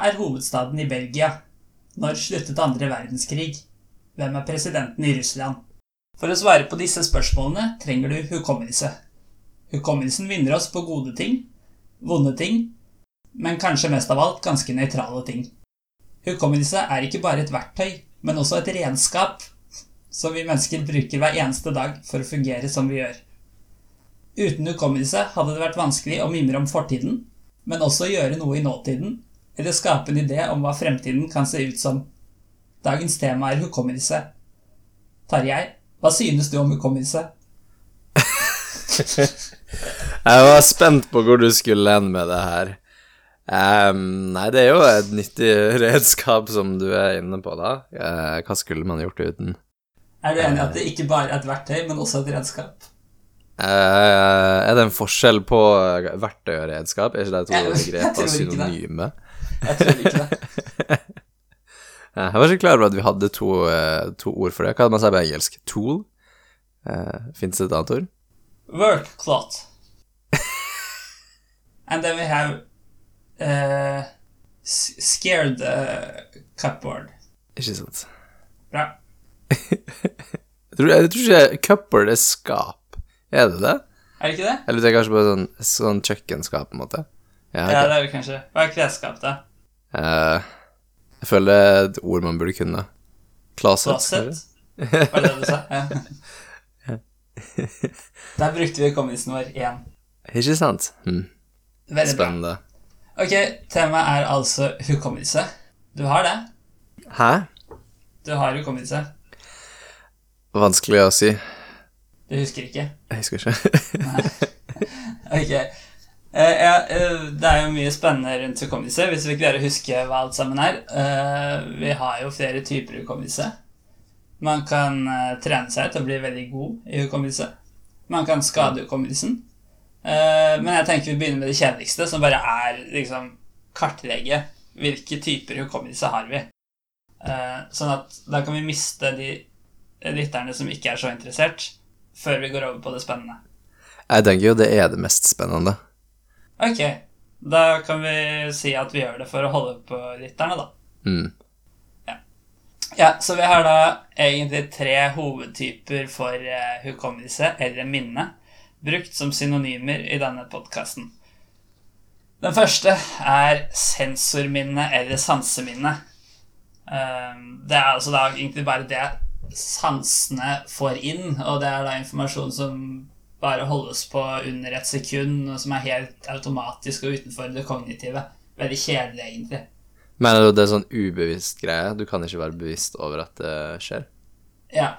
Er hovedstaden i Belgia? Når sluttet andre verdenskrig? Hvem er presidenten i Russland? For å svare på disse spørsmålene trenger du hukommelse. Hukommelsen vinner oss på gode ting, vonde ting, men kanskje mest av alt ganske nøytrale ting. Hukommelse er ikke bare et verktøy, men også et redskap som vi mennesker bruker hver eneste dag for å fungere som vi gjør. Uten hukommelse hadde det vært vanskelig å mimre om fortiden, men også gjøre noe i nåtiden, eller skape en idé om hva fremtiden kan se ut som. Dagens tema er hukommelse. Tarjei, hva synes du om hukommelse? Jeg var spent på hvor du skulle hen med det her. Um, nei, det er jo et nyttig redskap som du er inne på, da. Uh, hva skulle man gjort uten? Er du enig i at det ikke bare er et verktøy, men også et redskap? Uh, er det en forskjell på verktøy og redskap? Er ikke det to begreper synonyme? det. Jeg ikke det. Eh, Jeg var ikke klar over at vi hadde to, eh, to ord for det. Hva hadde man sagt på engelsk? Tool? Uh, Fins det et annet ord? Work cloth. And then we have uh, scared uh, cupboard. Ikke sant. Bra. Jeg tror, jeg tror ikke cupboard er skap. Er det det? Er det ikke det? Eller jeg kanskje på sånn, sånn kjøkkenskap, på en måte. Ja, Ja, det er det kanskje. Hva er klesskap, da? Eh, jeg føler det er et ord man burde kunne. Klaset. Klaset? Var det det du sa? Ja. Der brukte vi hukommelsen vår igjen. Ikke sant? Hm. Veldig bra. Spennende. Ok, temaet er altså hukommelse. Du har det? Hæ? Du har hukommelse. Vanskelig å si. Du husker ikke? Jeg husker ikke. Ok. Eh, ja, eh, det er jo mye spennende rundt hukommelse, hvis vi klarer å huske hva alt sammen er. Eh, vi har jo flere typer hukommelse. Man kan trene seg til å bli veldig god i hukommelse. Man kan skade hukommelsen. Men jeg tenker vi begynner med det kjedeligste, som bare er liksom kartlegge hvilke typer hukommelse har vi. Sånn at da kan vi miste de lytterne som ikke er så interessert, før vi går over på det spennende. Jeg tenker jo det er det mest spennende. Ok, da kan vi si at vi gjør det for å holde på lytterne, da. Mm. Ja, så vi har da egentlig tre hovedtyper for uh, hukommelse eller minne, brukt som synonymer i denne podkasten. Den første er sensorminne eller sanseminne. Eh, det er altså da egentlig bare det sansene får inn, og det er da informasjon som bare holdes på under et sekund, som er helt automatisk og utenfor det kognitive. Veldig kjedelig, egentlig. Mener du det er sånn ubevisst greie? Du kan ikke være bevisst over at det skjer? Ja.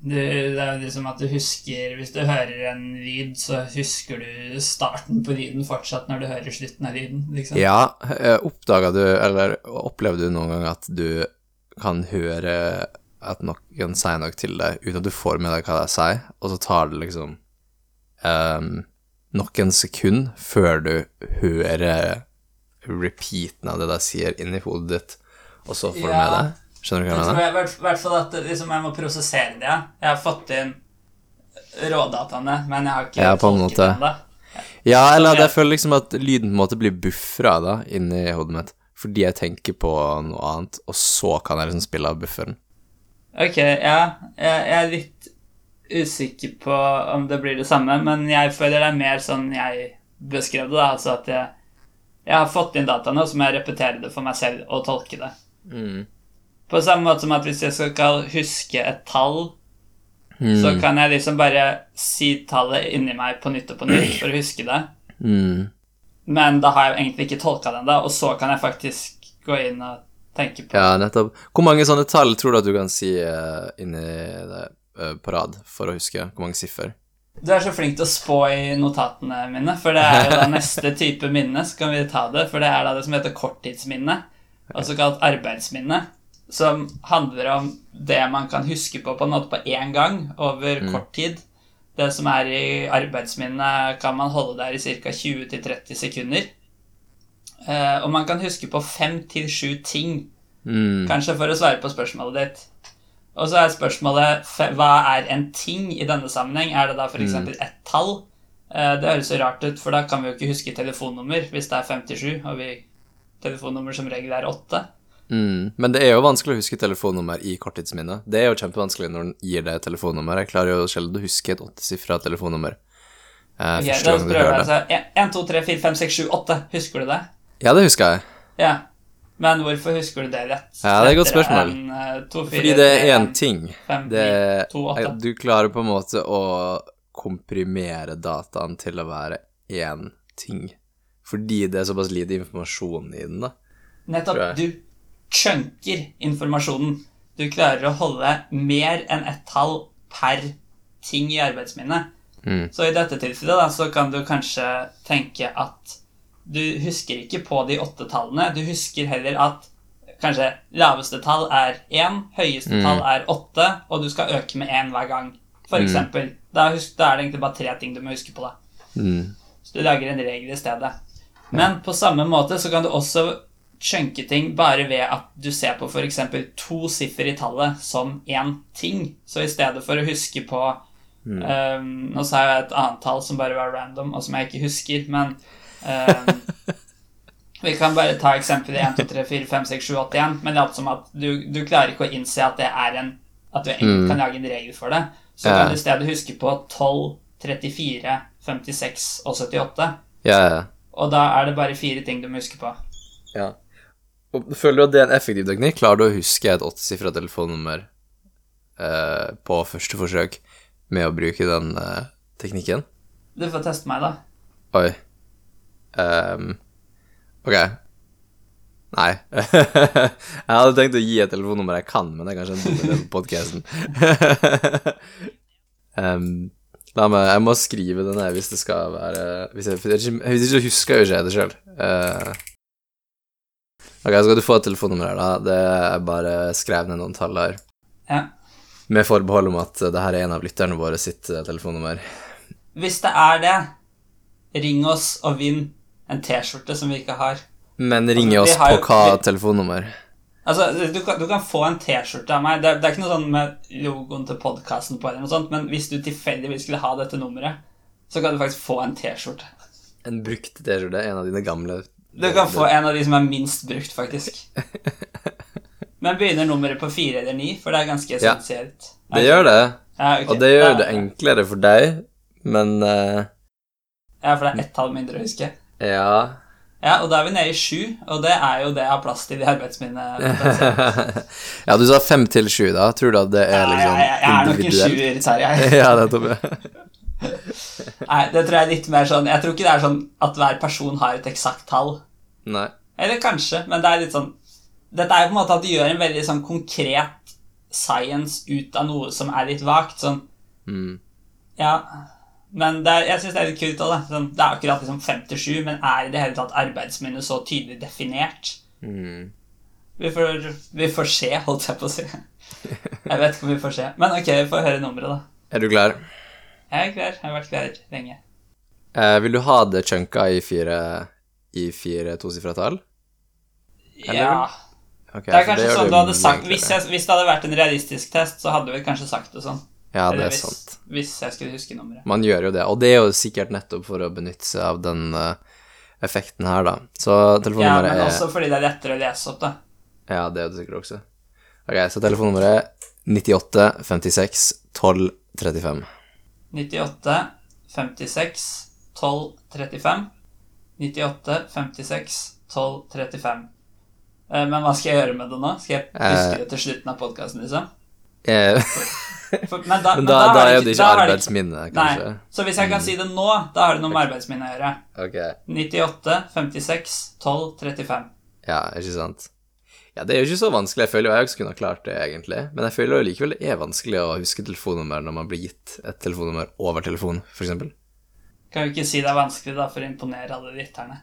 Du, det er jo liksom at du husker Hvis du hører en lyd, så husker du starten på lyden fortsatt når du hører slutten av lyden. liksom. Ja, oppdaga du, eller opplevde du noen gang at du kan høre at noen sier noe til deg uten at du får med deg hva de sier, og så tar det liksom um, noen sekunder før du hører repeaten av det de sier inni hodet ditt, og så får du med Ja. deg? Skjønner du hva Jeg mener? i hvert- fall at liksom, jeg må prosessere det. Jeg har fått inn rådataene, men jeg har ikke Ja, på en måte. ennå. Ja, eller jeg føler liksom at lyden på en måte blir buffra da, inni hodet mitt, fordi jeg tenker på noe annet, og så kan jeg liksom spille av bufferen. Ok, ja. Jeg, jeg er litt usikker på om det blir det samme, men jeg føler det er mer sånn jeg beskrev det, da. Altså at jeg, jeg har fått inn dataene, og så må jeg repetere det for meg selv og tolke det. Mm. På samme måte som at hvis jeg skal huske et tall, Mm. så kan jeg liksom bare si tallet inni meg på nytt og på nytt for å huske det. Mm. Men da har jeg egentlig ikke tolka det ennå, og så kan jeg faktisk gå inn og tenke på Ja, nettopp. Hvor mange sånne tall tror du at du kan si uh, inni det på rad for å huske? Hvor mange siffer? Du er så flink til å spå i notatene mine, for det er jo da neste type minne, så kan vi ta det, for det er da det som heter korttidsminne, altså kalt arbeidsminne, som handler om det man kan huske på på en måte på én gang over kort tid. Det som er i arbeidsminnet, kan man holde der i ca. 20-30 sekunder. Eh, og man kan huske på fem til sju ting Mm. Kanskje for å svare på spørsmålet ditt. Og så er spørsmålet hva er en ting i denne sammenheng? Er det da f.eks. Mm. ett tall? Eh, Det høres jo rart ut, for da kan vi jo ikke huske telefonnummer hvis det er 57, og vi telefonnummer som regel er 8. Mm. Men det er jo vanskelig å huske telefonnummer i korttidsminnet. Det er jo kjempevanskelig når en gir deg telefonnummer. Jeg klarer jo sjelden å huske et åttesifra telefonnummer. Eh, Ok, første da prøver jeg. Altså, 1, 2, 3, 4, 5, 6, 7, 8. Husker du det? Ja, det husker jeg. Ja. Men hvorfor husker du det rett? Ja, det er et godt spørsmål. enn, eh, to, fire, Fordi det er én en, ting. Det, ni, to, åtte. du klarer på en måte å komprimere dataen til å være én ting. Fordi det er såpass lite informasjon i den, da. Nettopp. Du chunker informasjonen. Du klarer å holde mer enn ett tall per ting i arbeidsminnet. Mm. Så i dette tilfellet da, så kan du kanskje tenke at du husker ikke på de åtte tallene. Du husker heller at kanskje laveste tall er én, høyeste Mm. tall er åtte, og du skal øke med én hver gang. For Mm. Da, husk, da er det egentlig bare tre ting du må huske på. da. Mm. Så du lager en regel i stedet. Men på samme måte så kan du også chunke ting bare ved at du ser på f.eks. to siffer i tallet som én ting. Så i stedet for å huske på ehm, Nå sa jeg et annet tall som bare var random, og som jeg ikke husker, men ehm, Vi kan bare ta eksempelet 1, 2, 3, 4, 5, 6, 7, 8 igjen. Men det er alt som at du, du klarer ikke å innse at det er en At du egentlig kan lage en regel for det. Så Ja. kan du i stedet huske på 12, 34, 56 og 78. Ja, ja. Og da er det bare fire ting du må huske på. ja. Og føler du at det er en effektiv teknikk? Klarer du å huske et åttesifra telefonnummer eh, på første forsøk med å bruke den eh, teknikken? Du får teste meg, da. Oi. Ehm, ok. Nei. jeg hadde tenkt å gi et telefonnummer jeg kan, men det er kanskje en dum idé på podkasten. um, la meg Jeg må skrive det ned hvis det skal være Hvis jeg, hvis jeg, hvis jeg husker jeg jo ikke det sjøl. ok, så skal du få et telefonnummer her, da. Det er bare skrev ned noen tall her. Ja. Med forbehold om at det her er en av lytterne våre sitt eh, telefonnummer. Hvis det er det, ring oss og vinn en T-skjorte som vi ikke har. Men ringe oss altså, på hva vi- telefonnummer? Altså, du kan, du kan få en T-skjorte av meg. Det, er- det er ikke noe sånn med logoen til podkasten på, eller noe sånt, men hvis du tilfeldigvis skulle ha dette nummeret, så kan du faktisk få en T-skjorte. En brukt T-skjorte, en av dine gamle Du kan få en av de som er minst brukt, faktisk. Men begynner nummeret på fire eller ni, for det er ganske Ja. Det gjør det, Ja, okay. og det gjør det enklere for deg, men uh... Ja, for det er ett tall mindre å huske. Ja Ja, og da er vi nede i sju, og det er jo det jeg har plass til i arbeidsminnet. Ja, du sa fem til sju, da. Tror du at det er liksom jeg, jeg, jeg er nok en sjuer, Terje. ja, nettopp. Nei, det tror jeg er litt mer sånn Jeg tror ikke det er sånn at hver person har et eksakt tall. Nei. Eller kanskje, men det er litt sånn Dette er jo på en måte at du gjør en veldig sånn konkret science ut av noe som er litt vagt. Sånn, Mm. ja Men det er, jeg syns det er litt kult òg, da. Sånn, det er akkurat liksom 57, men er i det hele tatt arbeidsminnet så tydelig definert? Mm. Vi får, vi får se, holdt jeg på å si. Jeg vet ikke om vi får se. Men ok, vi får høre nummeret, da. Er du klar? Jeg er klar. Jeg har vært klar lenge. Eh, vil du ha det chunka i fire I fire tosifra tall? Eller? Ja. Okay, Det er kanskje det sånn du hadde sagt hvis, jeg, hvis det hadde vært en realistisk test, så hadde vi kanskje sagt det sånn. Ja, det er hvis, sant. hvis jeg skulle huske nummeret. Man gjør jo det, og det er jo sikkert nettopp for å benytte seg av den uh, effekten her, da. Så Ja, telefonnummeret men er også fordi det er lettere å lese opp, da. Ja, det er det sikkert også. Ok, så telefonnummeret er 98 56 12 35. 98 56 12 35. 98 56 12 35. Eh, Men hva skal jeg gjøre med det nå? Skal jeg huske Eh. det til slutten av podkasten, liksom? Eh, For, men da, men men da, da er jo det da ikke arbeidsminne, kanskje. Nei. Så hvis jeg kan si det nå, da har det noe med arbeidsminne å gjøre. Ok, 98 56 12 35. ja, ikke sant. Ja, det er jo ikke så vanskelig. Jeg føler jo jeg også kunne ha klart det, egentlig. Men jeg føler jo likevel det er vanskelig å huske telefonnummer når man blir gitt et telefonnummer over telefon, eksempel. Kan jo ikke si det er vanskelig da for å imponere alle lytterne.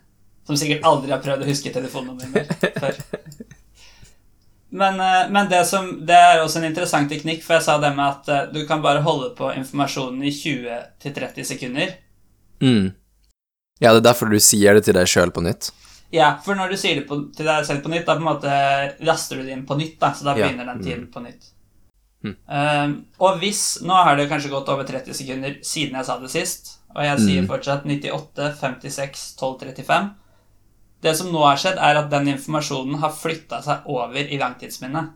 Som sikkert aldri har prøvd å huske telefonnummeret før. Men, eh, men det, som, det er også en interessant teknikk, for jeg sa det med at eh, du kan bare holde på informasjonen i 20-30 sekunder. Mm. Ja, det er derfor du sier det til deg sjøl på nytt. Ja, for når du sier det på, til deg selv på nytt, da på en måte laster du det inn på nytt, da, så da Ja. begynner den tiden på nytt. Mm. Um, og hvis Nå har det kanskje gått over 30 sekunder siden jeg sa det sist, og jeg sier Mm. fortsatt 98, 56, 12, 35. Det som nå har skjedd, er at den informasjonen har flytta seg over i langtidsminnet.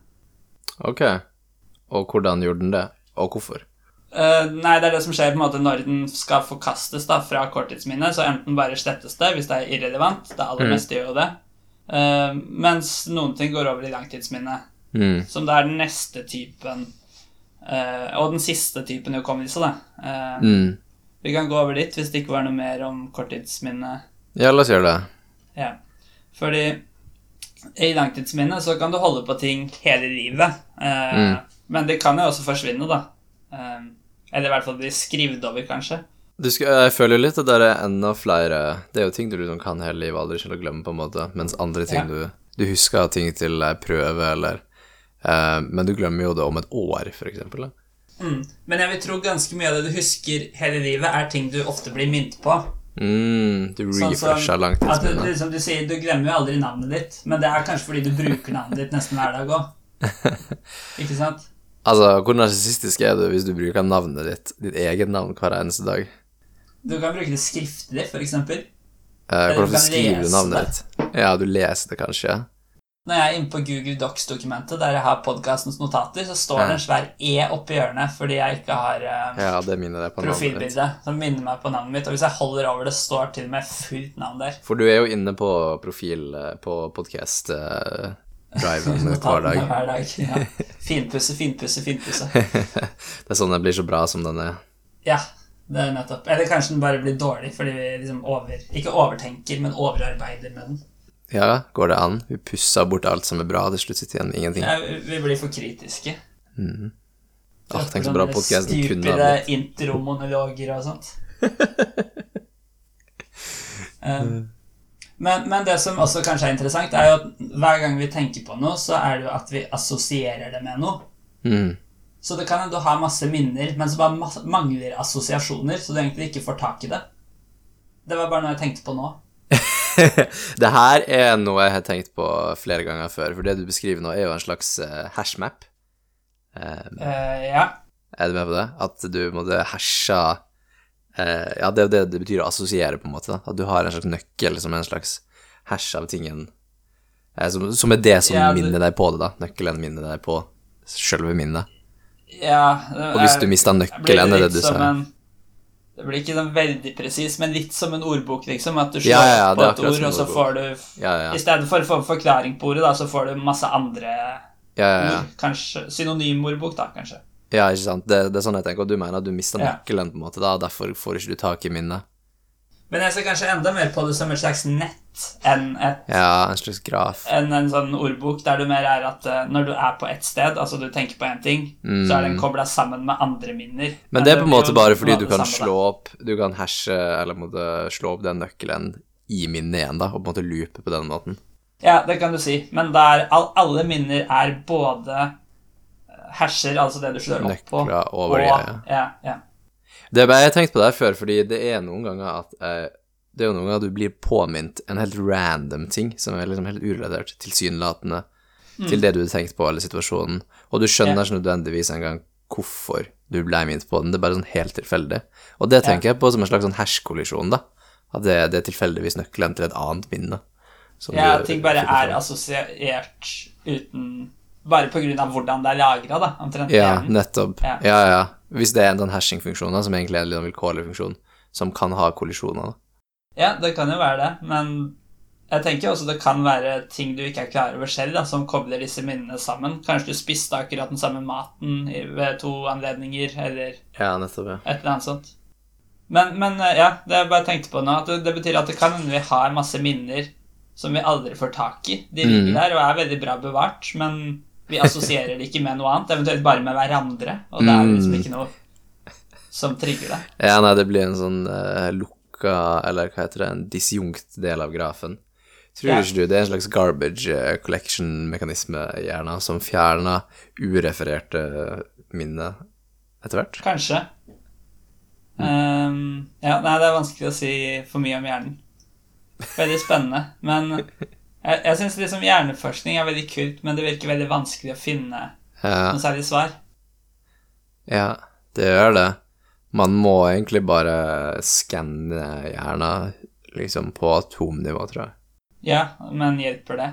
Ok. Og hvordan gjorde den det? Og hvorfor? Uh, nei, det er det som skjer på en måte når den skal forkastes da, fra korttidsminnet. Så enten bare slettes det hvis det er irrelevant. Det aller Mm. meste gjør jo det. Uh, mens noen ting går over i langtidsminnet. Mm. Som det er den neste typen uh, Og den siste typen hukommelse, da. Mm. Vi kan gå over dit hvis det ikke var noe mer om korttidsminnet. Ja, la oss gjøre det. Ja. Fordi i langtidsminnet så kan du holde på ting hele livet. Eh, Mm. Men det kan jo også forsvinne, da. Eh, eller i hvert fall bli skrevet over, kanskje. Du skal, jeg føler jo litt at det er enda flere Det er jo ting du liksom kan hele livet, aldri til å glemme, på en måte, mens andre ting Ja. du Du husker ting til ei prøve, eller eh, Men du glemmer jo det om et år, for eksempel. Da. Mm. Men jeg vil tro ganske mye av det du husker hele livet, er ting du ofte blir minnet på. Mm, du Sånn som refresher At du, langtidsminnet. liksom du sier, du glemmer jo aldri navnet ditt, men det er kanskje fordi du bruker navnet ditt nesten hver dag òg. Ikke sant? Altså, hvor narsissistisk er du hvis du bruker navnet ditt, ditt eget navn, hver eneste dag? Du kan bruke det skriftlig, for eksempel. Eh, du hvordan skriver du navnet det. ditt? Ja, du leser det kanskje? Når jeg er inne på Google Docs-dokumentet der jeg har podkastens notater, så står det en svær E oppi hjørnet fordi jeg ikke har uh, Ja, det minner deg på profilbilde som minner meg på navnet mitt. Og hvis jeg holder over det, står til og med fullt navn der. For du er jo inne på profil eh, på podcast-driven hver dag. hver dag. Ja. Finpusse, finpusse, finpusse. Det er sånn den blir så bra som den er. Ja, det er nettopp. Eller kanskje den bare blir dårlig fordi vi liksom over Ikke overtenker, men overarbeider med den. Ja, går det an? Vi pusser bort alt som er bra, til slutt sitter igjen med ingenting. Ja, vi blir for kritiske. Åh, tenk så bra podkasten kunne ha Stupide blitt. intromonologer og sånt. Um, men, men det som også kanskje er interessant, er jo at hver gang vi tenker på noe, så er det jo at vi assosierer det med noe. Mm. Så det kan hende du har masse minner, men så bare mangler assosiasjoner, så du egentlig ikke får tak i det. Det var bare noe jeg tenkte på nå. det her er noe jeg har tenkt på flere ganger før, for det du beskriver nå, er jo en slags uh, hashmap. Um, uh, ja. er du med på det? At du måtte hashe uh, Ja, det det det betyr å assosiere, på en måte. da. At du har en slags nøkkel som er en slags hash av tingen uh, som, som er det som Ja, det- minner deg på det, da. Nøkkelen minner deg på selve minnet. ja det, Og hvis du mister nøkkelen, er det du sa. Det blir ikke sånn veldig presis, men litt som en ordbok, liksom. At du slår Ja, ja, på et ord, og så får du Ja, ja, I stedet for å få forklaring på ordet, da, så får du masse andre ja, ja, ja. ord. Kanskje synonymordbok, da, kanskje. ja ikke sant. Det, det er sånn jeg tenker, og du mener at du mister nøkkelen, på en måte, da, derfor får ikke du tak i minnet. Men jeg ser kanskje enda mer på det som et slags nett enn et Ja, en slags graf. enn en sånn ordbok der du mer er at eh, når du er på ett sted, altså du tenker på én ting, så er den kobla sammen med andre minner. Mm. Men det er på en måte bare fordi du kan slå opp Du kan hashe, eller måtte slå opp den nøkkelen i minnet igjen, da, og på en måte loope på den måten. Ja, det kan du si, men der all, alle minner er både eh, hasher, altså det du slår opp på, Nøkla over og ja. ja, ja. Det har jeg tenkt på det her før, fordi det er noen ganger at eh, Det er jo noen ganger du blir påminnet en helt random ting som er liksom helt urelatert, tilsynelatende, til det du har tenkt på, eller situasjonen, og du skjønner Ja. ikke nødvendigvis engang hvorfor du ble minnet på den, det er bare sånn helt tilfeldig. Og det tenker jeg på som en slags sånn hash-kollisjon, da. At det, det er tilfeldigvis nøkkelen til et annet minne. som ja du ting bare er assosiert uten Bare på grunn av hvordan det er lagra, da. Omtrent. Ja, nettopp. Ja. Ja, ja. Hvis det er en sånn hashing-funksjon, som egentlig er en vilkårlig funksjon, som kan ha kollisjoner. Ja, det kan jo være det, men jeg tenker også det kan være ting du ikke er klar over selv, da, som kobler disse minnene sammen. Kanskje du spiste akkurat den samme maten ved to anledninger, eller Ja, nettopp, ja. et eller annet sånt. Men, men eh, ja, det jeg bare tenkte på nå, at det, det betyr at det kan hende vi har masse minner som vi aldri får tak i. De ligger Mm. der og er veldig bra bevart, men vi assosierer det ikke med noe annet, eventuelt bare med hverandre, og det er liksom Mm. ikke noe som trigger det. Ja, nei, det blir en sånn uh, lukka, eller hva heter det, en disjunkt del av grafen. Tror Ja. ikke du det er en slags garbage eh, collection-mekanisme i hjernen som fjerner urefererte minner etter hvert? Kanskje. Mm. Um, ja, nei, det er vanskelig å si for mye om hjernen. Veldig spennende. Men jeg, jeg syns liksom hjerneforskning er veldig kult, men det virker veldig vanskelig å finne Ja, noe særlig svar. ja, det gjør det. Man må egentlig bare skanne hjerna liksom på atomnivå, tror jeg. Ja, men hjelper det?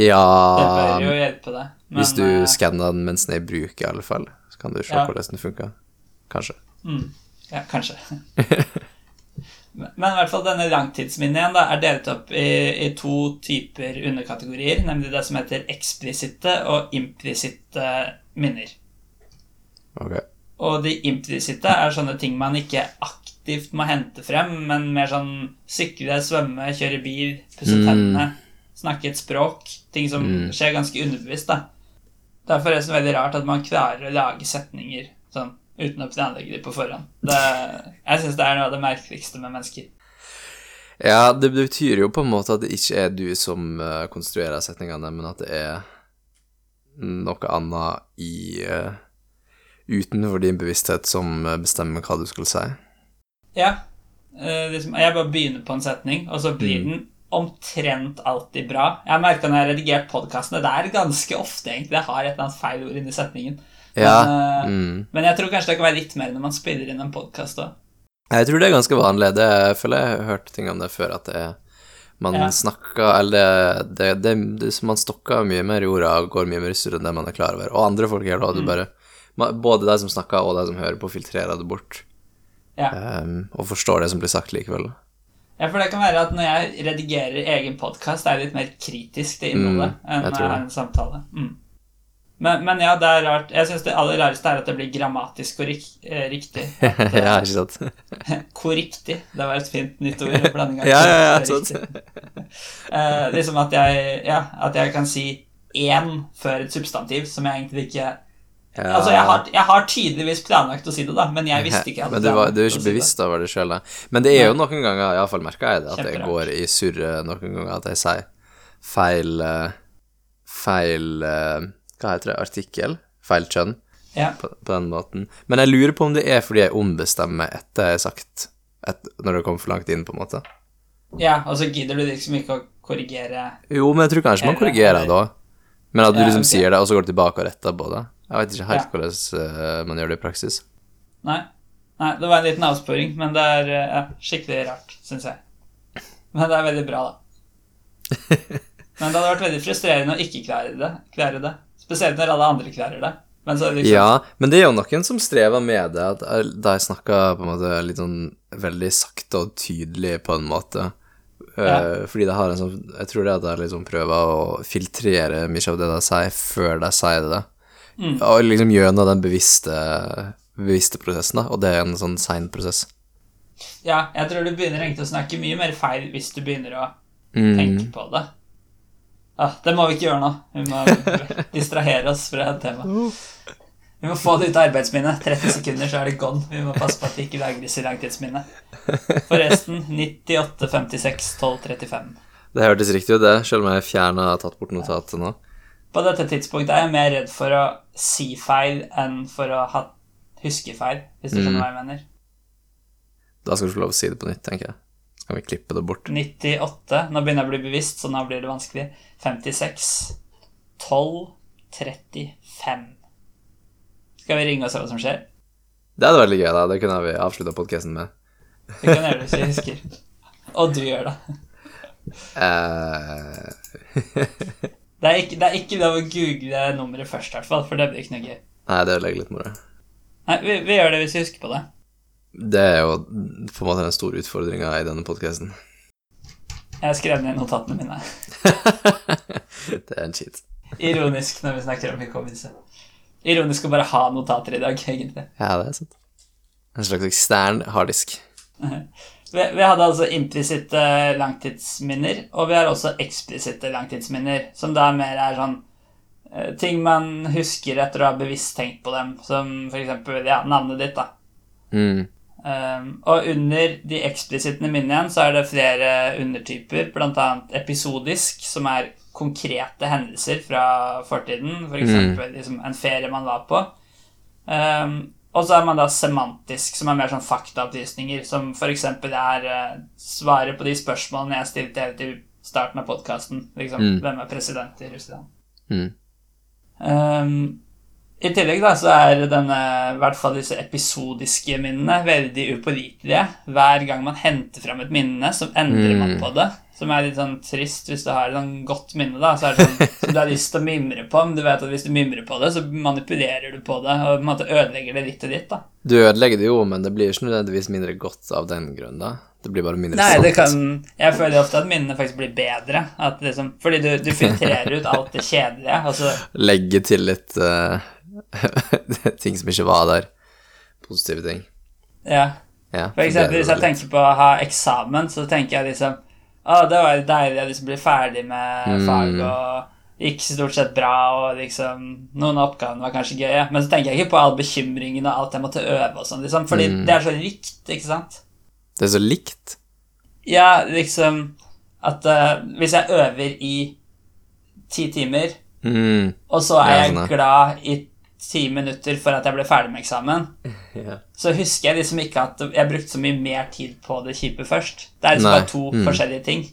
Ja Det bør jo hjelpe det. Men, Hvis du uh, skanner den mens den er i bruk, i alle fall, så kan du se Ja. hvordan den funker. Kanskje. Mm, ja, kanskje. Men i hvert fall denne langtidsminnet da, er delt opp i, i to typer underkategorier, nemlig det som heter eksplisitte og implisitte minner. Okay. Og de implisitte er sånne ting man ikke aktivt må hente frem, men mer sånn sykle, svømme, kjøre bil, pusse Mm. tennene, snakke et språk. Ting som Mm. skjer ganske underbevisst, da. Det er forresten veldig rart at man klarer å lage setninger sånn uten å planlegge dem på forhånd. Det, jeg syns det er noe av det merkeligste med mennesker. Ja, det betyr jo på en måte at det ikke er du som eh, konstruerer setningene, men at det er noe annet i uh, utenfor din bevissthet som eh, bestemmer hva du skal si. Ja. Uh, liksom, jeg bare begynner på en setning, og så blir Mm. den omtrent alltid bra. Jeg har merka når jeg har redigert podkastene, det er ganske ofte egentlig jeg har et eller annet feil ord inni setningen. Ja. Men, eh, Mm. Men jeg tror kanskje det kan være litt mer når man spiller inn en podkast òg. Jeg tror det er ganske vanlig. Det jeg føler jeg har hørt ting om det før, at det man Ja. snakker Eller det, det, Man stokker mye mer i orda og går mye mer surr enn det man er klar over. Og andre folk gjør det òg. Mm. Bare Både de som snakker, og de som hører på, filtrerer det bort. Ja. Um, og forstår det som blir sagt likevel. ja, for det kan være at når jeg redigerer egen podkast, er jeg litt mer kritisk til innholdet Mm, enn en samtale. Mm. Men, men ja, det er rart. Jeg syns det aller rareste er at det blir grammatisk korrik eh, riktig. ja, ikke sant? Korriktig. Det var et fint nytt ord. Blanding av Ja, ja, ja, sant. Eh, liksom at jeg, ja, at jeg kan si én før et substantiv som jeg egentlig ikke Ja. Altså, jeg har, jeg har tydeligvis planlagt å si det, da, men jeg visste ikke jeg Men du, var, du er ikke ikke si bevisst over det sjøl, da. Men det er jo noen ganger, iallfall merka jeg det, at jeg går i surre noen ganger, at jeg sier feil eh, Feil Hva heter det? Artikkel? Feil kjønn? Ja. På, på den måten. Men jeg lurer på om det er fordi jeg ombestemmer etter jeg har sagt et, Når det kommer for langt inn, på en måte. ja, og så gidder du liksom ikke å korrigere Jo, men jeg tror kanskje man korrigerer òg. Men at du Ja, liksom sier det, og så går du tilbake og retter på det. Jeg vet ikke helt Ja. hvordan eh, man gjør det i praksis. Nei. Nei, det var en liten avsporing, men det er eh, ja, skikkelig rart, syns jeg. Men det er veldig bra, da. Men det hadde vært veldig frustrerende å ikke klare det. Klare det. Spesielt når alle andre klarer det. Men så liksom Ja, men det er jo noen som strever med det, at de snakker på en måte litt sånn veldig sakte og tydelig på en måte. Eh, Ja. Fordi de har en sånn Jeg tror det at de liksom prøver å filtrere mye av det de sier, før de sier det. Mm. Og liksom gjennom den bevisste, bevisste prosessen, da. Og det er en sånn sein prosess. Ja, jeg tror du begynner egentlig å snakke mye mer feil hvis du begynner å Mm. tenke på det. Ah, det må vi ikke gjøre nå. Vi må distrahere oss fra et tema. Vi må få det ut av arbeidsminnet. 30 sekunder, så er det gone. Vi må passe på at det ikke lagres i langtidsminnet. Forresten 98, 56, 12, 35. Det hørtes riktig ut, det, selv om jeg fjerna tatt bort notatet nå. På dette tidspunktet er jeg mer redd for å si feil enn for å ha huske feil, hvis du skjønner hva jeg mener. Da skal du få lov å si det på nytt, tenker jeg. Kan vi klippe det bort. 98. Nå begynner jeg å bli bevisst, så nå blir det vanskelig. 56. 12. 35. Skal vi ringe og se hva som skjer? Det hadde vært litt gøy, da. Det kunne vi avslutta podkasten med. Det kan gjøre det hvis vi husker. Og du gjør det. Eh, Det er ikke, det er ikke lov å google nummeret først, i hvert fall, for det blir ikke noe gøy. Nei, det ødelegger litt moro. Nei, vi, vi gjør det hvis vi husker på det. Det er jo på en måte den store utfordringa i denne podkasten. Jeg har skrevet ned notatene mine. det er en cheat. Ironisk når vi snakker om hukommelse. Ironisk å bare ha notater i dag, egentlig. Ja, det er sant. En slags ekstern harddisk. Vi, vi hadde altså implisitte langtidsminner, og vi har også eksplisitte langtidsminner, som da mer er sånn eh, ting man husker etter å ha bevisst tenkt på dem, som for eksempel ja, navnet ditt, da. Mm. Um, og under de eksplisitte minnene igjen så er det flere undertyper, annet episodisk, som er konkrete hendelser fra fortiden, for eksempel liksom en ferie man var på. Um, og så er man da semantisk, som er mer sånn faktaopplysninger, som eksempel er uh, svaret på de spørsmålene jeg stilte helt i starten av podkasten. Liksom, Mm. hvem er president i Russland? Mm. Um, I tillegg da, så er denne, i hvert fall disse episodiske minnene veldig upålitelige. Hver gang man henter fram et minne, så endrer man Mm. på det. Som er litt sånn trist hvis du har et sånn godt minne, da. Så er det sånn som du har lyst til å mimre på, men du vet at hvis du mimrer på det, så manipulerer du på det, og på en måte ødelegger det litt og ditt, da. Du ødelegger det jo, men det blir ikke nødvendigvis mindre godt av den grunn, da. Det blir bare mindre Nei, sant. det kan Jeg føler ofte at minnene faktisk blir bedre. At liksom, fordi du, du filtrerer ut alt det kjedelige. Altså, Legge til litt eh, ting som ikke var der. Positive ting. ja. Ja, For eksempel hvis jeg tenker på å ha eksamen, så tenker jeg liksom Å, det var deilig å liksom bli ferdig med Mm. fag, og gikk stort sett bra, og liksom Noen av oppgavene var kanskje gøye, men så tenker jeg ikke på all bekymringen og alt jeg måtte øve og sånn, liksom, fordi Mm. det er så likt, ikke sant? Det er så likt. Ja, liksom at uh, hvis jeg øver i ti timer, Mm. og så er jeg sånn, glad i ti minutter for at jeg ble ferdig med eksamen, Ja. så husker jeg liksom ikke at jeg brukte så mye mer tid på det kjipe først. Det er liksom Nei. bare to Mm. forskjellige ting.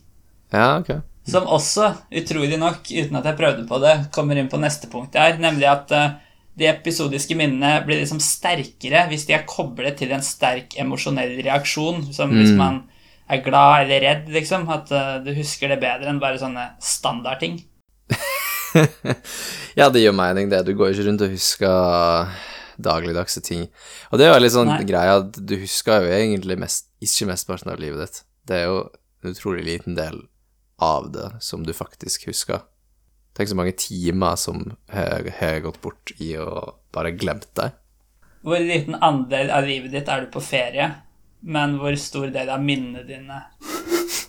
ja, ok. Som også, utrolig nok, uten at jeg prøvde på det, kommer inn på neste punkt her, nemlig at uh, de episodiske minnene blir liksom sterkere hvis de er koblet til en sterk emosjonell reaksjon, som hvis Mm. man er glad eller redd, liksom, at uh, du husker det bedre enn bare sånne standardting. ja, det gir mening, det. Du går jo ikke rundt og husker dagligdagse ting. Og det er jo litt sånn Nei. greia at du husker jo egentlig mest, ikke mesteparten av livet ditt. Det er jo en utrolig liten del av det som du faktisk husker. Tenk så mange timer som har gått bort i å bare glemt deg. Hvor liten andel av livet ditt er du på ferie, men hvor stor del av minnene dine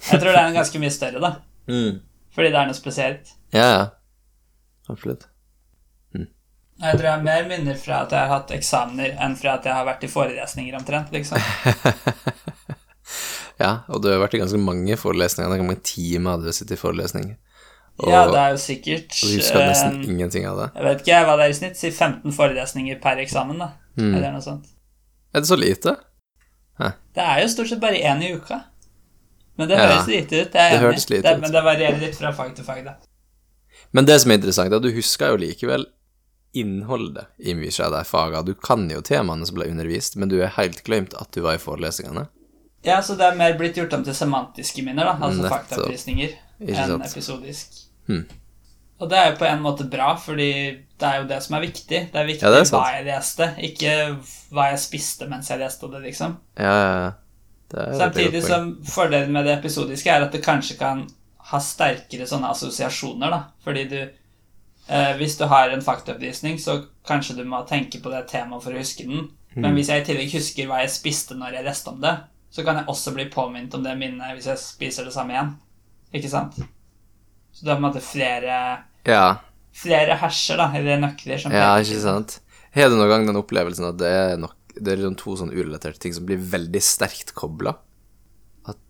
Jeg tror det er en ganske mye større, da. Fordi det er noe spesielt. Ja, ja. Absolutt. Jeg tror jeg har mer minner fra at jeg har hatt eksamener, enn fra at jeg har vært i forelesninger, omtrent. liksom. Ja, og du har vært i ganske mange forelesninger. Hvor mange timer hadde du sittet i forelesning? Og, Ja, det er jo sikkert og du husker nesten eh, ingenting av det. Jeg vet ikke hva det er i snitt. Si 15 forelesninger per eksamen, da. Mm. Eller noe sånt. Er det så lite? Det er jo stort sett bare én i uka. Men det Ja, høres lite ut. Det, er det høres lite det, ut. Men det varierer litt fra fag til fag, da. Men det som er interessant, er at du husker jo likevel innholdet i mye av de fagene. Du kan jo temaene som ble undervist, men du er helt glemt at du var i forelesningene. Ja, så det er mer blitt gjort om til semantiske minner, da. Altså faktaopplysninger. Enn episodisk. Hmm. Og det er jo på en måte bra, fordi det er jo det som er viktig. Det er viktig Ja, det er hva jeg leste, ikke hva jeg spiste mens jeg leste det, liksom. Ja, ja, ja. Det Samtidig som fordelen med det episodiske er at det kanskje kan ha sterkere sånne assosiasjoner, da. Fordi du eh, Hvis du har en faktaoppvisning, så kanskje du må tenke på det temaet for å huske den. Mm. Men hvis jeg i tillegg husker hva jeg spiste når jeg leste om det, så kan jeg også bli påminnet om det minnet hvis jeg spiser det samme igjen. Ikke sant? Så du har på en måte flere Ja, Flere herser, da, eller nøkler som ja, ikke sant. Har du noen gang den opplevelsen at det er, nok, det er liksom to sånn urelaterte ting som blir veldig sterkt kobla?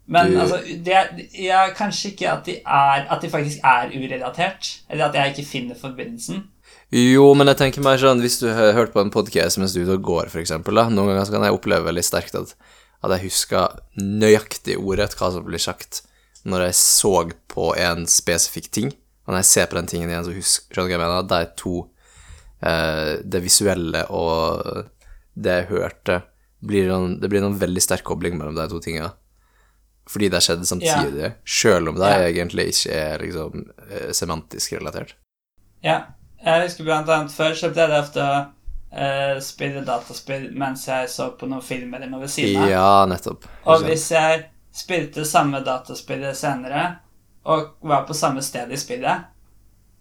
Men Du- altså, det ja, kanskje ikke at de, er, at de faktisk er urelatert, eller at jeg ikke finner forbindelsen. Jo, men jeg tenker mer sånn Hvis du har hørt på en podcast mens du er ute og går, eksempel, noen ganger så kan jeg oppleve veldig sterkt at, at jeg husker nøyaktig ordrett hva som blir sagt når jeg så på en spesifikk ting. Og når jeg ser på den tingen igjen, så husker Skjønner du hva jeg mener? De to eh, Det visuelle og det jeg hørte, blir noen, det blir noen veldig sterk kobling mellom de to tinga. Fordi det skjedde samtidig, sjøl om det yeah. egentlig ikke er liksom eh, semantisk relatert. Ja, jeg husker blant annet før så pleide jeg ofte å uh, spille dataspill mens jeg så på noen filmer eller noe ved siden av. Ja, nettopp. Og hvis jeg spilte samme dataspillet senere, og var på samme sted i spillet,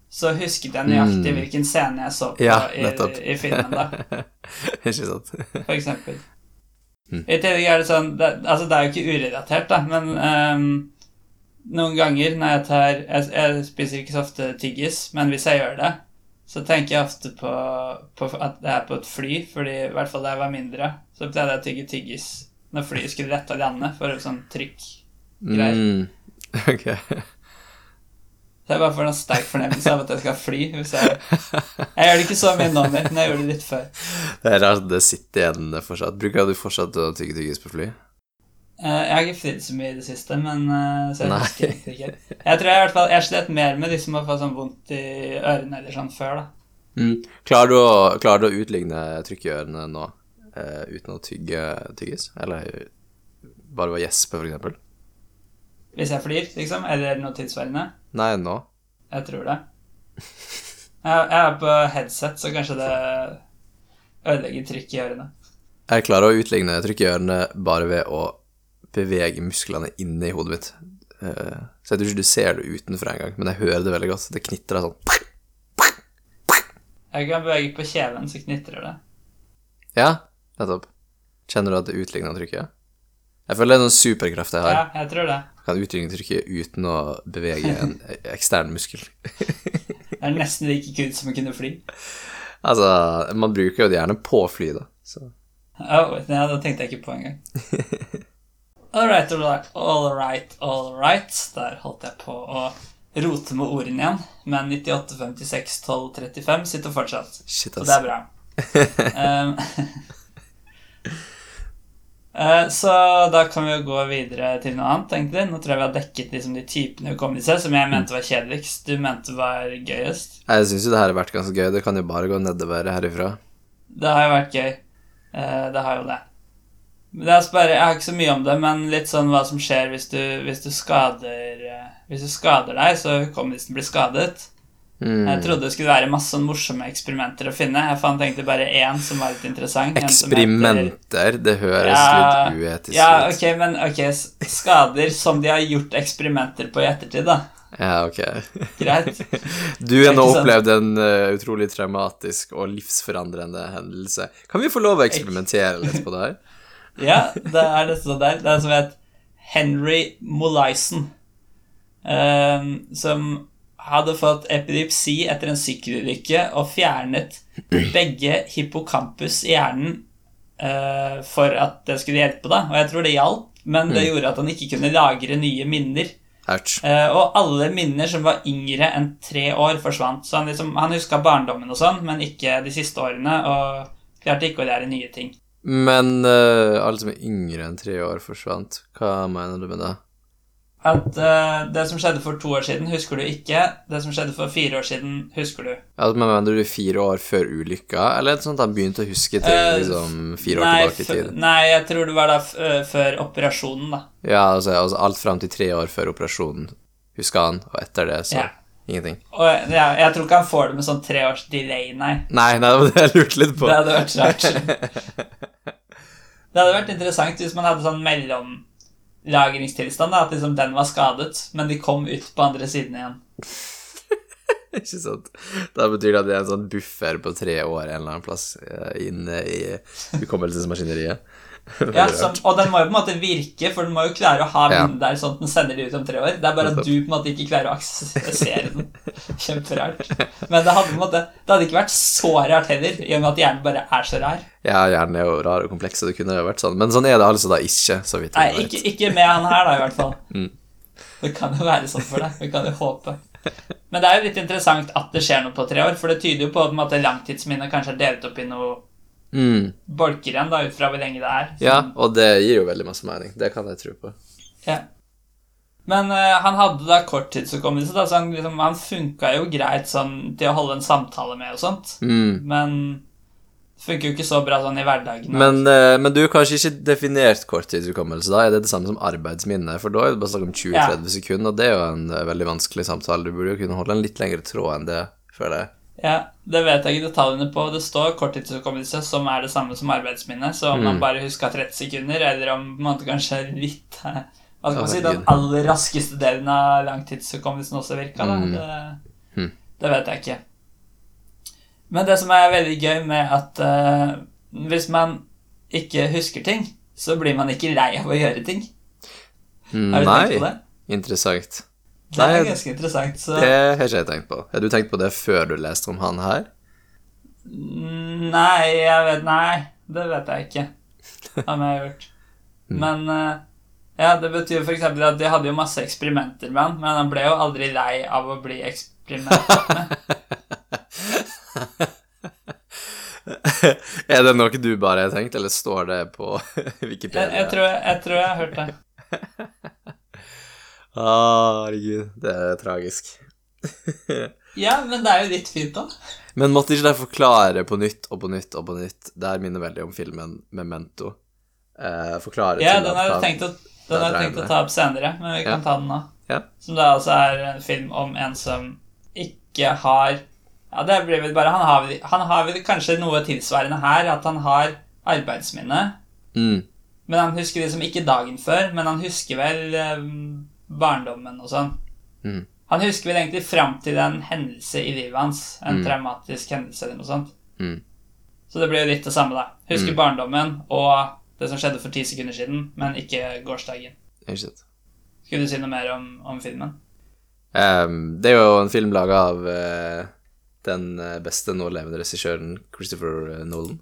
så husket jeg nøyaktig Mm. hvilken scene jeg så på Ja, i, i filmen, da, ikke sant? for eksempel. Mm. I tillegg er det sånn det, Altså, det er jo ikke urelatert, da, men um, noen ganger når jeg tar jeg, jeg spiser ikke så ofte tyggis, men hvis jeg gjør det, så tenker jeg ofte på, på at jeg er på et fly, fordi i hvert fall da jeg var mindre, så pleide jeg å tygge tyggis når flyet skulle rette og lande, for sånn trykk. Greier. Mm, ok. Så jeg bare får en sterk fornemmelse av at jeg skal fly. Jeg, jeg gjør det ikke så mye nå mer, men jeg gjorde det litt før. Det er rart det sitter igjen fortsatt. Bruker du fortsatt å tygge tyggis på fly? Eh, Jeg har ikke flydd så mye i det siste, men eh, så jeg Nei. husker egentlig ikke. Jeg tror jeg i hvert fall Jeg slet mer med de som har fått sånn vondt i ørene eller sånn før, da. Mm. Klarer, du å, klarer du å utligne trykk i ørene nå uh, uten å tygge tyggis? Eller bare ved å gjespe, for eksempel? Hvis jeg flyr, liksom? Eller noe tilsvarende? Nei, nå. Jeg tror det. Jeg, jeg er på headset, så kanskje det ødelegger trykket i ørene. Jeg klarer å utligne trykk i ørene bare ved å bevege musklene inne i hodet mitt. Eh, Så jeg tror ikke du ser det utenfra engang, men jeg hører det veldig godt. Det knitrer sånn. Jeg kan bevege på kjeven, så knitrer det. Ja, nettopp. Kjenner du at det utligner trykket? Jeg føler det er en sånn superkraft jeg har. Ja, jeg tror det. Jeg kan utligne trykket uten å bevege en ekstern muskel. Det er nesten like kult som å kunne fly. Altså, man bruker jo det gjerne på fly, da. Så. Oh, ja, det tenkte jeg ikke på engang. All right, all right, all right, all right. Der holdt jeg på å rote med ordene igjen. Men 98, 56, 12, 35 sitter fortsatt. Shit, ass. Så det er bra. Um, så da kan vi jo gå videre til noe annet, egentlig. Nå tror jeg vi har dekket liksom de typene hukommelse som jeg mente var kjedeligst. Du mente var gøyest. Jeg syns jo det her har vært ganske gøy. Det kan jo bare gå nedover herifra. Det har jo vært gøy. Eh, det har jo det. Men Det bare, Jeg har ikke så mye om det, men litt sånn hva som skjer hvis du, hvis du skader eh, Hvis du skader deg, så hukommelsen blir skadet. Mm. Jeg trodde det skulle være masse sånn morsomme eksperimenter å finne. Jeg fant egentlig bare én som var litt interessant. som Eksperimenter, det høres Ja, litt uetisk Ja, ut. ok, men ok, skader som de har gjort eksperimenter på i ettertid, da. Ja, ok. Greit. Du har nå opplevd en uh, utrolig traumatisk og livsforandrende hendelse. Kan vi få lov å eksperimentere litt på det her? Ja, det er det sånn der. Det er som het Henry Molaison, um, som hadde fått epilepsi etter en sykkelulykke og fjernet begge hippocampus i hjernen uh, for at det skulle hjelpe, da. Og jeg tror det hjalp, men det gjorde at han ikke kunne lagre nye minner. Eh, og alle minner som var yngre enn tre år, forsvant. Så han, liksom, han huska barndommen og sånn, men ikke de siste årene, og klarte ikke å lære nye ting. Men uh, alle som er yngre enn tre år, forsvant. Hva mener du med det? At uh, det som skjedde for to år siden, husker du ikke. Det som skjedde for fire år siden, husker du. Ja, men Mener du fire år før ulykka, eller er det sånn at han begynte å huske ting uh, liksom fire år tilbake i tid? Nei, jeg tror det var da øh, før operasjonen, da. Ja, altså, altså alt fram til tre år før operasjonen huska han, og etter det så Ja. ingenting. Og ja, jeg tror ikke han får det med sånn tre års delay, nei. Nei, nei, det var det jeg lurte litt på. Det hadde vært rart. Det hadde vært interessant hvis man hadde sånn mellomlagringstilstand, da, at liksom den var skadet, men de kom ut på andre siden igjen. Ikke sant? Da betyr det at det er en sånn buffer på tre år en eller annen plass eh, inne i hukommelsesmaskineriet. Ja, som, og den må jo på en måte virke, for den må jo klare å ha vinden der sånn at den sender de ut om tre år. Det er bare at du på en måte ikke klarer å aksessere den. Kjemperart. Men det hadde, på en måte, det hadde ikke vært så rart heller, i og med at hjernen bare er så rar. Ja, hjernen er jo rar og kompleks, så det kunne jo vært sånn. Men sånn er det altså da ikke, så vidt Nei, jeg vet. ikke, ikke med han her, da, i hvert fall. Mm. Det kan jo være sånn for deg. Vi kan jo håpe. Men det er jo litt interessant at det skjer noe på tre år, for det tyder jo på at langtidsminnet kanskje er delt opp i noe Mm. bolker igjen, da, ut fra hvor lenge det er. Ja, og det gir jo veldig masse mening. Det kan jeg tro på. Ja. Men uh, han hadde da korttidshukommelse, da, så han, liksom, han funka jo greit sånn til å holde en samtale med og sånt. Mm. Men det funker jo ikke så bra sånn i hverdagen. Men, uh, men du har kanskje ikke definert korttidshukommelse, da? Er det det samme som arbeidsminne? For da er det bare snakk om 20-30 sekunder, og det er jo en eh, veldig vanskelig samtale. Du burde jo kunne holde en litt lengre tråd enn det, føler jeg. Ja, Det vet jeg ikke detaljene på. Det står korttidshukommelse, som er det samme som arbeidsminne. Så om man Mm. bare huska 30 sekunder, eller om man kanskje litt eh, Hva skal man si, den aller raskeste delen av langtidshukommelsen også virka, da. Mm. Det, Hm. det vet jeg ikke. Men det som er veldig gøy med at uh, hvis man ikke husker ting, så blir man ikke lei av å gjøre ting. Mm, Har du tenkt på Nei, det? interessant. Det er ganske interessant. Så Det har ikke jeg tenkt på. Har du tenkt på det før du leste om han her? Mm, Nei, jeg vet Nei, det vet jeg ikke om jeg har gjort. Mm. Men eh, ja, det betyr eksempel at de hadde jo masse eksperimenter med han, men han ble jo aldri lei av å bli eksperimentert med. er det noe du bare har tenkt, eller står det på Wikipedia? Jeg, jeg, tror, jeg tror jeg har hørt det. Ah, herregud, det er tragisk. Ja, men det er jo litt fint, da. Men måtte ikke de forklare på nytt og på nytt og på nytt? Det her minner veldig om filmen Memento. eh, forklare Ja, til den har jeg tenkt å, den har tenkt å ta opp senere, men vi kan Ja. ta den nå. Ja. Som da altså er en film om en som ikke har Ja, det blir vel bare Han har han har vel kanskje noe tilsvarende her, at han har arbeidsminne. Mm. Men han husker liksom ikke dagen før, men han husker vel eh, barndommen og sånn. Mm. Han husker vel egentlig fram til en hendelse i livet hans. En Mm. traumatisk hendelse eller noe sånt. Mm. Så det blir jo litt det samme, da. Husker Mm. barndommen og det som skjedde for ti sekunder siden, men ikke gårsdagen. Skulle du si noe mer om, om filmen? Um, det er jo en film laga av uh, den eh, beste nålevende regissøren Christopher eh, Nolan.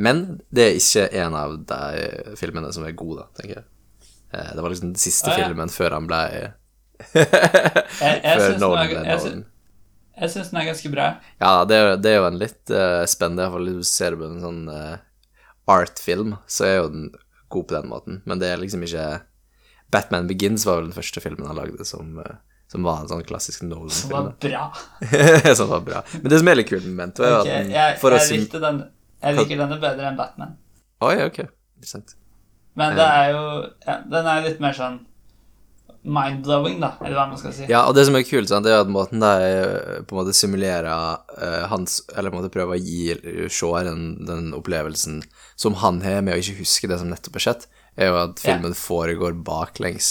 Men det er ikke en av de filmene som er gode, da, tenker jeg. Eh, det var liksom den siste Ah, ja. filmen før han ble Jeg, jeg Før Nolan ble jeg, Nolan. jeg syns den er ganske bra. Ja, det er, det er jo en litt uh, spennende Iallfall hvis du ser på en sånn uh, art-film, så er jo den god på den måten. Men det er liksom ikke Batman Begins var vel den første filmen han lagde som, uh, som var en sånn klassisk Nolan-film. Som var bra. som var bra. Men det som er litt kult med Memento, er okay, at den jeg, jeg, sim- likte den, jeg liker denne bedre enn Batman. Oi, ok. Interessant. Men det er jo ja, Den er litt mer sånn mind-blowing, da, eller hva man skal si. Ja, og det som er kult, sant, det er at måten de eh, på en måte simulerer uh, hans Eller på en måte prøver å gi seeren den opplevelsen som han har med å ikke huske det som nettopp har skjedd, er jo at filmen filmen foregår baklengs.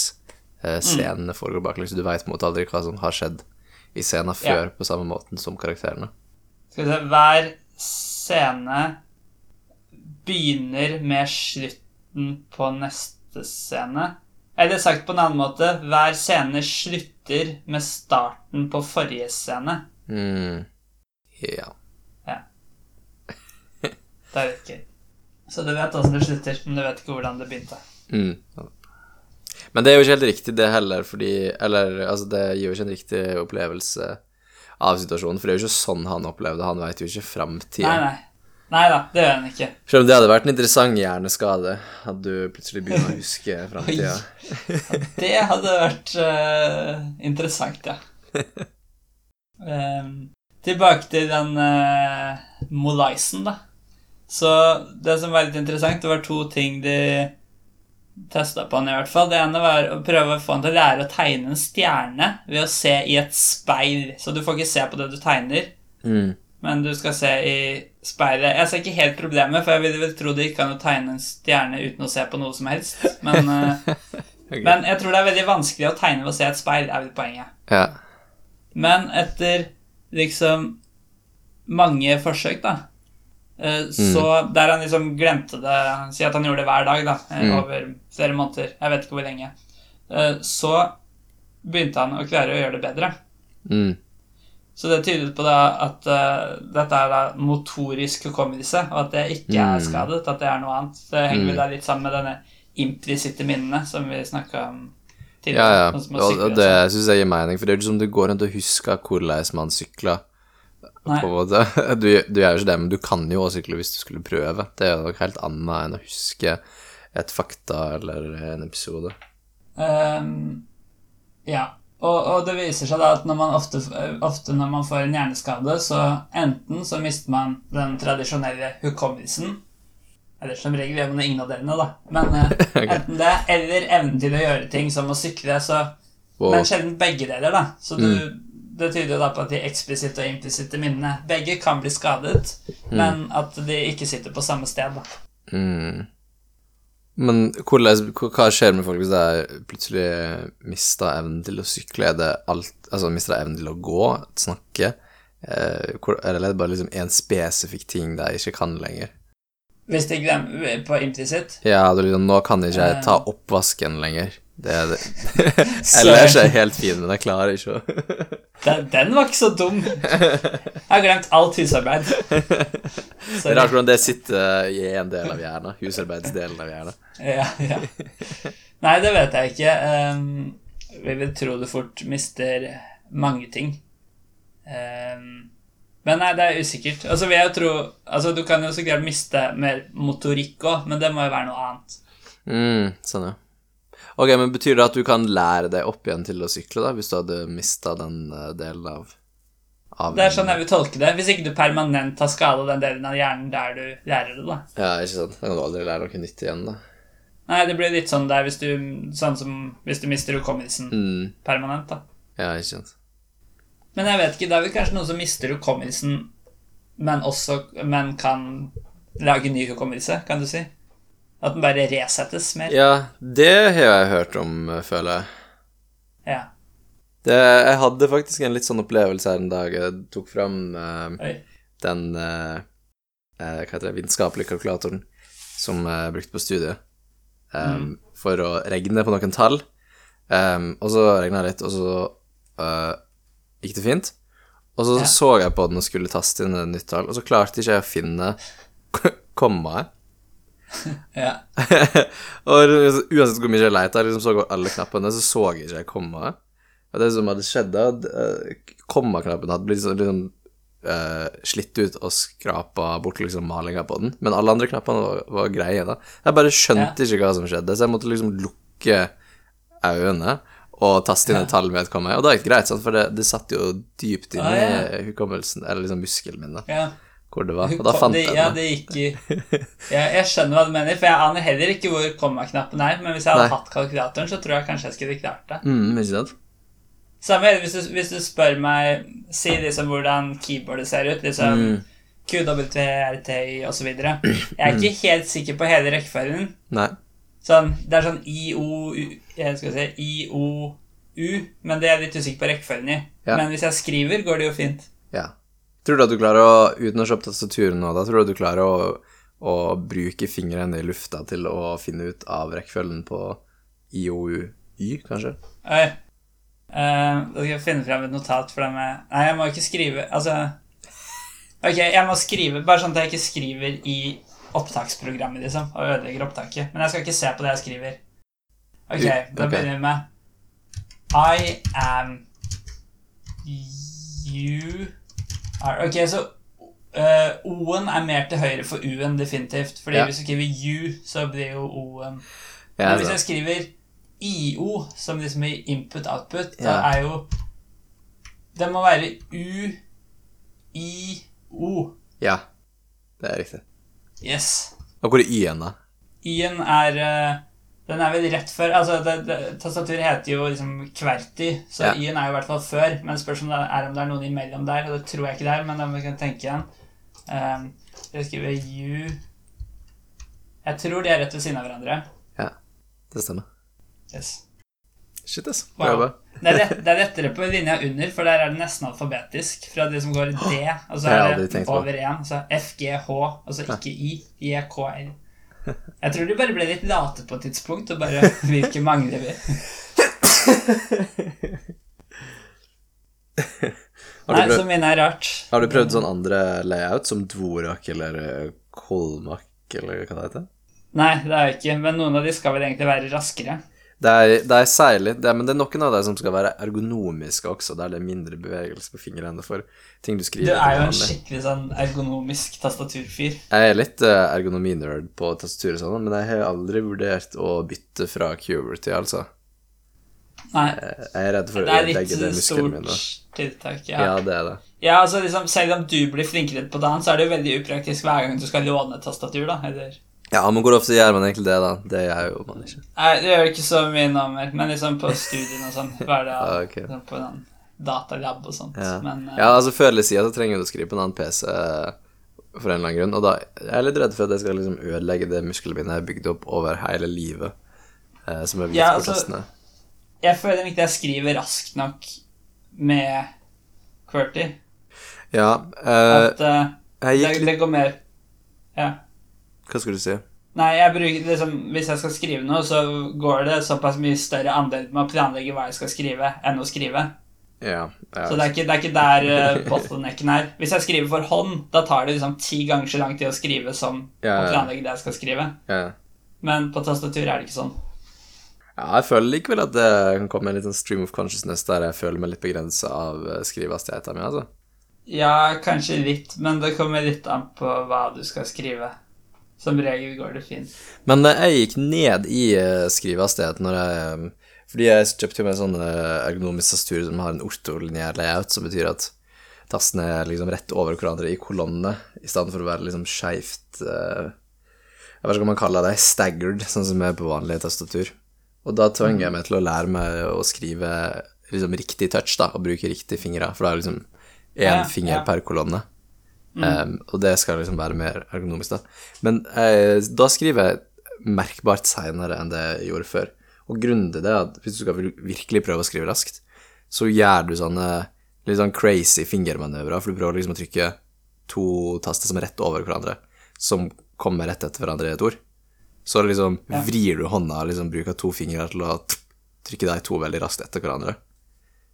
Uh, scenene foregår baklengs, du veit måte aldri hva som har skjedd i scenen før, på samme måten som karakterene. Skal vi se Hver scene begynner med slutten på neste scene. Eller sagt på en annen måte, hver scene slutter med starten på forrige scene. Mm. Ja. Det er litt gøy. Så du vet åssen det slutter, men du vet ikke hvordan det begynte. Mm. Men det er jo ikke helt riktig, det heller, fordi Eller altså, det gir jo ikke en riktig opplevelse av situasjonen, for det er jo ikke sånn han opplevde. Han veit jo ikke framtida. Nei, da, det gjør han ikke. Selv om det hadde vært en interessant hjerneskade, at du plutselig begynner å huske framtida. Det hadde vært uh, interessant, ja. Um, tilbake til den uh, Molaisen, da. Så det som var litt interessant, det var to ting de testa på han i hvert fall. Det ene var å prøve å få han til å lære å tegne en stjerne ved å se i et speil. Så du får ikke se på det du tegner, Mm. Men du skal se i speilet. Jeg ser ikke helt problemet, for jeg ville vel tro det gikk an å tegne en stjerne uten å se på noe som helst. Men, okay. Men jeg tror det er veldig vanskelig å tegne ved å se et speil, er vel poenget. Ja. Men etter liksom mange forsøk, da så Så der han liksom glemte det Si at han gjorde det hver dag, da, eh, Mm. over flere måneder. Jeg vet ikke hvor lenge. eh, Så begynte han å klare å gjøre det bedre. Mm. Så det tyder på det at uh, dette er da motorisk hukommelse, og at det ikke er Mm. skadet, at det er noe annet. Det henger Mm. da litt sammen med denne implisitte minnene som vi snakka om tidligere. ja. sånn Og, og det sånn. syns jeg gir mening, for det er jo ikke som du går rundt og husker hvordan man sykler. Nei. På en måte. Du, du gjør ikke det, men du kan jo også sykle hvis du skulle prøve. Det er jo noe helt annet enn å huske et fakta eller en episode. Um, ja. Og, og det viser seg da at når man ofte, ofte når man får en hjerneskade, så enten så mister man den tradisjonelle hukommelsen Eller som regel gjør man ingen av delene, da. Men okay. Enten det, eller evnen til å gjøre ting som å sykle. Så, wow. Men sjelden begge deler, da. Så du, Mm. det tyder jo da på at de eksplisitte og implisitte minnene Begge kan bli skadet, men at de ikke sitter på samme sted, da. mm. Men hva skjer med folk hvis de plutselig mister evnen til å sykle? Er det alt Altså, mister de evnen til å gå, snakke? Eller er det bare liksom en spesifikk ting de ikke kan lenger? Hvis de glemmer på implisitt Ja, liksom, nå kan jeg ikke ta Eh. oppvasken lenger. Det er det. Ellers er jeg helt fin, men jeg klarer ikke å Den, den var ikke så dum. Jeg har glemt alt husarbeid. Det er rart hvordan det sitter i en del av hjernen. Husarbeidsdelen av hjernen. Ja, ja. Nei, det vet jeg ikke. Um, vi vil tro du fort mister mange ting. Um, men nei, det er usikkert. Altså, vil jeg tro Altså, du kan jo så klart miste mer motorikk òg, men det må jo være noe annet. Mm, sånn, ja. Ok, men Betyr det at du kan lære deg opp igjen til å sykle, da, hvis du hadde mista den eh, delen av, av Det er sånn jeg vil tolke det. Hvis ikke du permanent har skada den delen av hjernen der du lærer det, da. Ja, ikke sant. Da kan du aldri lære noe nytt igjen, da. Nei, det blir litt sånn der hvis du Sånn som hvis du mister hukommelsen Mm. permanent, da. Ja, ikke sant. Men jeg vet ikke, det er vel kanskje noen som mister hukommelsen, men også Men kan lage ny hukommelse, kan du si? At den bare resettes mer? Ja, det har jeg hørt om, eh, føler jeg. Ja. Det, jeg hadde faktisk en litt sånn opplevelse her en dag. Jeg tok fram uh, den eh, Hva heter det, vitenskapelige kalkulatoren som jeg brukte på studiet, um, for å regne på noen tall. Um, og så regna jeg litt, og så uh, gikk det fint. Og så Ja. så jeg på den og skulle taste inn et nytt tall, og så klarte ikke jeg å finne kommaet. Ja. og uansett hvor mye jeg leita, liksom så går alle knappene, så så jeg ikke kommaet. Og det som hadde skjedd, da, uh, kommaknappen hadde blitt sånn, liksom Uh, slitt ut og skrapa bort liksom malinga på den, men alle andre knappene var, var greie, da. Jeg bare skjønte ikke hva som skjedde, så jeg måtte liksom lukke øynene og taste inn et tall med et komma. Og da gikk det greit, sant? for det, det satt jo dypt inni Ah, ja. hukommelsen, eller liksom muskelen min, da, ja. Var. Og da fant det, jeg ja, det gikk ja, Jeg skjønner hva du mener, for jeg aner heller ikke hvor kommaknappen er. Men hvis jeg hadde Nei. hatt kalkulatoren, så tror jeg kanskje jeg skulle klart det. Mm, ikke sant? Samme hvis du, hvis du spør meg Si liksom hvordan keyboardet ser ut. Liksom Mm. QWRTI osv. Jeg er ikke helt sikker på hele rekkefølgen. Sånn, det er sånn IO Jeg skal si IOU, men det er jeg litt usikker på rekkefølgen i. Ja. Men hvis jeg skriver, går det jo fint. Ja. Tror du at du klarer å, uten å opp tastaturet nå, da tror du at du klarer å, å bruke fingrene i lufta til å finne ut av rekkefølgen på IOU-Y, kanskje? Oi. Eh, da skal jeg finne frem et notat for det med Nei, jeg må ikke skrive Altså Ok, jeg må skrive Bare sånn at jeg ikke skriver i opptaksprogrammet, liksom, og ødelegger opptaket. Men jeg skal ikke se på det jeg skriver. Ok, da begynner vi med I am you Ok, så Uh, O-en er mer til høyre for U-en, definitivt. Fordi Ja. hvis du skriver U, så blir jo O-en Ja, men hvis jeg skriver IO, som liksom i input-output, da Ja. er jo Det må være U-I-O. ja. Det er riktig. Yes. Og hvor er Y-en, da? I-en er eh, Den er vel rett før Altså, det, det, tastaturet heter jo liksom Kverti, så Ja. Y-en er jo i hvert fall før. Men spørsmålet er om det er noen imellom der, og det tror jeg ikke det er, men da må vi kan tenke igjen. Um, jeg skriver U Jeg tror de er rett ved siden av hverandre. Ja, det stemmer. Yes. Shit, ass. Wow. Bra jobba. Det er, rett, det er rettere på linja under, for der er det nesten alfabetisk. Fra det som går D, og så er det over én. Altså F, G, H, og ikke I. JKR. K, L. Jeg tror de bare ble litt late på et tidspunkt, og bare Hvilke mangler vi? Har Nei, prøvd- så mine er rart. har du prøvd sånn andre layout, som Dvorak eller eh, Kolmak, eller hva det heter? Nei, det er jeg ikke, men noen av de skal vel egentlig være raskere. Det er, det er særlig det er, men det er noen av dem som skal være ergonomiske også, der det er mindre bevegelse på fingrene for ting du skriver Du er jo en skikkelig sånn ergonomisk tastaturfyr. Jeg er litt uh, ergonominerd på tastaturet, sånn, men jeg har aldri vurdert å bytte fra Qwerty, altså. Nei, Jeg er redd for det ødelegge er litt ødelegge det muskelen stort tiltak. Ja. Ja. det er det. ja, altså liksom, Selv om du blir flinkere på dagen, så er det jo veldig upraktisk hver gang du skal låne tastatur. da, eller... Ja, men hvor ofte gjør man egentlig det, da? Det gjør jo man ikke. Nei, det gjør ikke så mye nå mer, men liksom på studien og sånn. Hver dag, Ah, ok. sånn på en datalab og sånt. Ja. Men uh, ja, altså Før eller siden så trenger du å skrive på en annen PC eh, for en eller annen grunn, og da jeg er litt redd for at jeg skal liksom ødelegge det muskelbindet jeg har bygd opp over hele livet, eh, som er vist Ja, altså- jeg føler ikke jeg skriver raskt nok med QWERTY. Ja, Uh, At det, litt det går mer Ja. Hva skulle du si? Nei, jeg bruker liksom Hvis jeg skal skrive noe, så går det såpass mye større andel med å planlegge hva jeg skal skrive, enn å skrive. Ja, ja. Så det er ikke, det er ikke der uh, bottlenecken er. Hvis jeg skriver for hånd, da tar det liksom ti ganger så lang tid å skrive som Ja, å planlegge det jeg skal skrive. ja. Men på tastatur er det ikke sånn. Ja, jeg føler likevel at det kan komme en liten stream of consciousness der jeg føler meg litt begrensa av eh, skrivehastigheten min, altså. Ja, kanskje litt, men det kommer litt an på hva du skal skrive. Som regel går det fint. Men eh, jeg gikk ned i eh, skrivehastighet når jeg eh, Fordi jeg kjøpte jo meg sånn ergonomisk tastatur som har en ortolinjær layout, som betyr at tastene er liksom rett over hverandre i kolonnene, i stedet for å være liksom skeivt Jeg vet ikke om man kaller det staggered, sånn som er på vanlig tastatur. Og da tvang jeg meg til å lære meg å skrive liksom riktig touch, da, og bruke riktige fingre, for da er liksom én Ja, finger ja. per kolonne. Um, og det skal liksom være mer ergonomisk, da. Men eh, da skriver jeg merkbart seinere enn det jeg gjorde før. Og grunnen til det er at hvis du skal virkelig prøve å skrive raskt, så gjør du sånne litt sånn crazy fingermanøvrer, for du prøver liksom å trykke to taster som er rett over hverandre, som kommer rett etter hverandre i et ord. Så liksom vrir du hånda og liksom bruker to fingre til å trykke de to veldig raskt etter hverandre.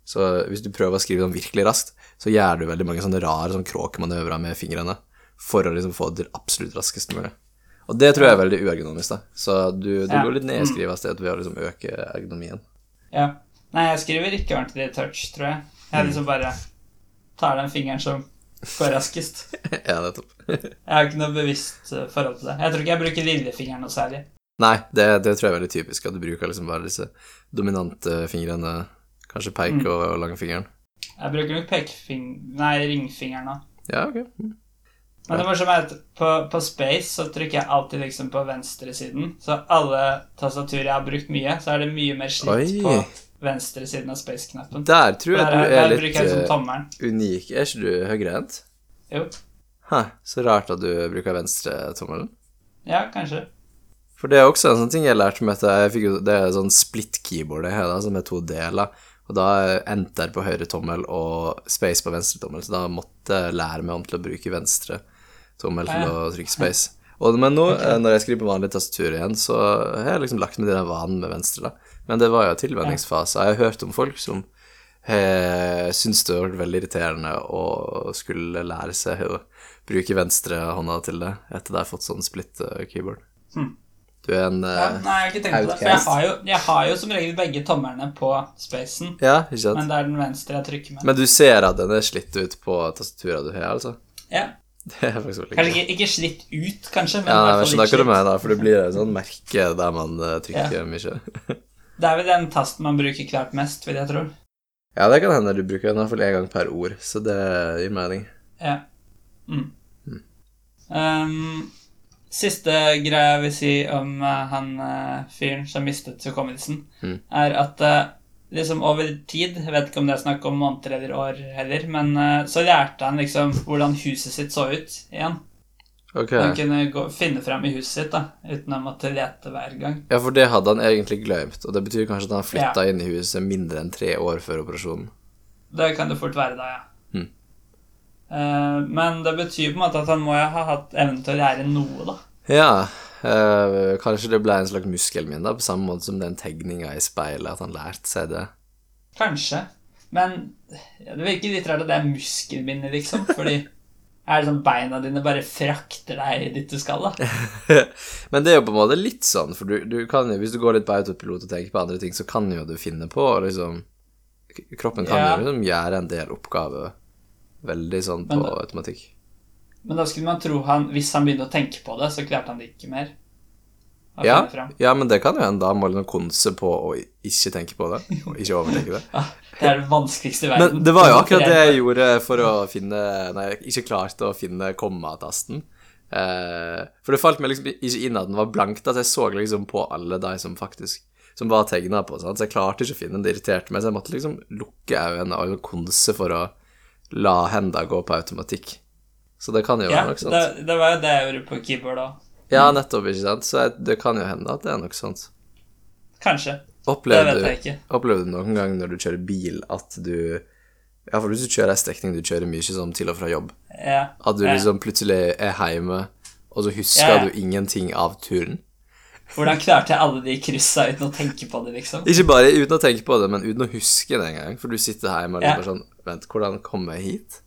Så hvis du prøver å skrive sånn virkelig raskt, så gjør du veldig mange sånne rare sånn kråkemanøvrer med fingrene for å liksom få det absolutt raskest mulig. Og det tror jeg er veldig uergonomisk, da. Så du, du Ja. går litt ned i skrivested ved å liksom øke ergonomien. Ja. Nei, jeg skriver ikke ordentlig touch, tror jeg. Jeg liksom bare tar den fingeren som går raskest. ja, nettopp. Jeg har ikke noe bevisst eh, forhold til det. Jeg tror ikke jeg bruker lillefingeren noe særlig. Nei, det, det tror jeg er veldig typisk, at du bruker liksom bare disse dominante fingrene, kanskje peke og, og langfingeren. Jeg bruker nok pekefing... Nei, ringfingeren nå. Ja, ok. Mm. Men det morsomme er at på, på Space så trykker jeg alltid liksom på venstresiden. Så alle tastaturer jeg har brukt mye, så er det mye mer slitt Oi. på venstresiden av Space-knappen. Der tror Der, jeg du der er bruker jeg litt liksom unik. Er ikke du høyrehendt? Jo. Hæ, så rart at du bruker venstretommelen. Ja, kanskje. For det er også en sånn ting jeg lærte meg etter jeg fikk jo, Det er sånn split keyboard jeg har, da, som er to deler. Og da endte jeg på høyre tommel og space på venstre tommel, så da måtte jeg lære meg om til å bruke venstre tommel til å trykke space. Og, men nå, okay. når jeg skriver på vanlig tastatur igjen, så har jeg liksom lagt meg til den vanen med venstre, da. Men det var jo en tilvenningsfase. Jeg har hørt om folk som eh, syns det var veldig irriterende å skulle lære seg å bruke venstre hånda til det, etter de har fått sånn splitt keyboard. keyboard. Du en uh, Ja, eh, nei, jeg har ikke tenkt på det. For jeg har, jo, jeg har jo som regel begge tommelene på spacen, Ja, ikke sant? men det er den venstre jeg trykker med. Men du ser at den er slitt ut på tastaturet du har, altså? Ja, Det er faktisk veldig Kanskje ikke, ikke slitt ut, kanskje, men Ja, i hvert fall skjønner slitt. du mener, for det blir et sånt merke der man uh, trykker mye. Det er vel den tasten man bruker klart mest, vil jeg tro. Ja, det kan hende du bruker den i hvert fall én gang per ord, så det gir mening. Ja. Mm. Um, siste greia jeg vil si om uh, han uh, fyren som mistet hukommelsen, Mm. er at uh, liksom over tid Jeg vet ikke om det er snakk om måneder eller år heller, men så lærte han liksom hvordan huset sitt så ut igjen. Okay. Han kunne gå, finne fram i huset sitt da, uten å måtte lete hver gang. Ja, for det hadde han egentlig glemt, og det betyr kanskje at han flytta inn i huset mindre enn tre år før operasjonen. Det kan det fort være da, ja. Mm. Men det betyr på en måte at han må ha hatt evnen til å lære noe, da. Ja, Øh, kanskje det ble en slags muskelminne, da, på samme måte som den tegninga i speilet, at han lærte seg det. Kanskje. Men ja, det virker litt rart at det er muskelminne, liksom. Fordi er det sånn beina dine bare frakter deg dit du skal, da? Men det er jo på en måte litt sånn, for du, du kan jo, hvis du går litt på autopilot og tenker på andre ting, så kan jo du finne på liksom Kroppen kan Ja. jo liksom gjøre en del oppgaver veldig sånn på Men- automatikk. Men da skulle man tro han Hvis han begynte å tenke på det, så klarte han det ikke mer. Ja, ja, men det kan jo hende da må liksom konse på å ikke tenke på det, og ikke overtenke det. ja, det er det vanskeligste i verden. Men det var jo akkurat det jeg gjorde for å finne Nei, jeg ikke klarte å finne kommatasten. Eh, for det falt meg liksom ikke inn at den var blank, at jeg så liksom på alle de som faktisk Som var tegna på, sant? så jeg klarte ikke å finne den. Det irriterte meg, så jeg måtte liksom lukke øynene og konse for å la hendene gå på automatikk. Så det kan jo Ja, være noe sånt. det, det var jo det jeg gjorde på keyboard òg. Ja, nettopp, ikke sant. Så det kan jo hende at det er noe sånt. Kanskje. Det vet du, jeg ikke. opplevde du noen gang når du kjører bil, at du for hvis du kjører en strekning du kjører mye sånn til og fra jobb, Ja. at du liksom plutselig er hjemme, og så husker ja. du ingenting av turen? Hvordan klarte jeg alle de kryssa uten å tenke på det, liksom? Ikke bare uten å tenke på det, men uten å huske det engang, for du sitter hjemme og Ja. bare sånn Vent, hvordan kom jeg hit?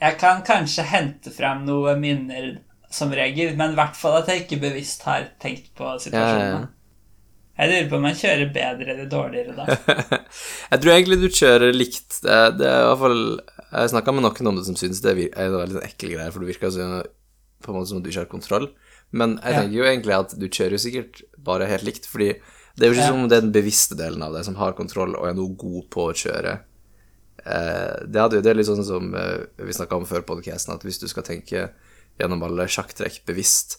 Jeg kan kanskje hente frem noen minner som regel, men i hvert fall at jeg ikke bevisst har tenkt på situasjonen. ja, ja. Jeg lurer på om jeg kjører bedre eller dårligere da. Jeg tror egentlig du kjører likt. Det, er- det er i hvert fall Jeg snakka med noen om det som syns det er en veldig ekkel greie, for det virker så, på en måte som at du ikke har kontroll. Men jeg Ja. tenker jo egentlig at du kjører jo sikkert bare helt likt, fordi det er jo ikke Ja. som om det er den bevisste delen av deg som har kontroll og er noe god på å kjøre. Eh, det, hadde det er litt sånn som eh, vi snakka om før podkasten, at hvis du skal tenke gjennom alle sjakktrekk bevisst,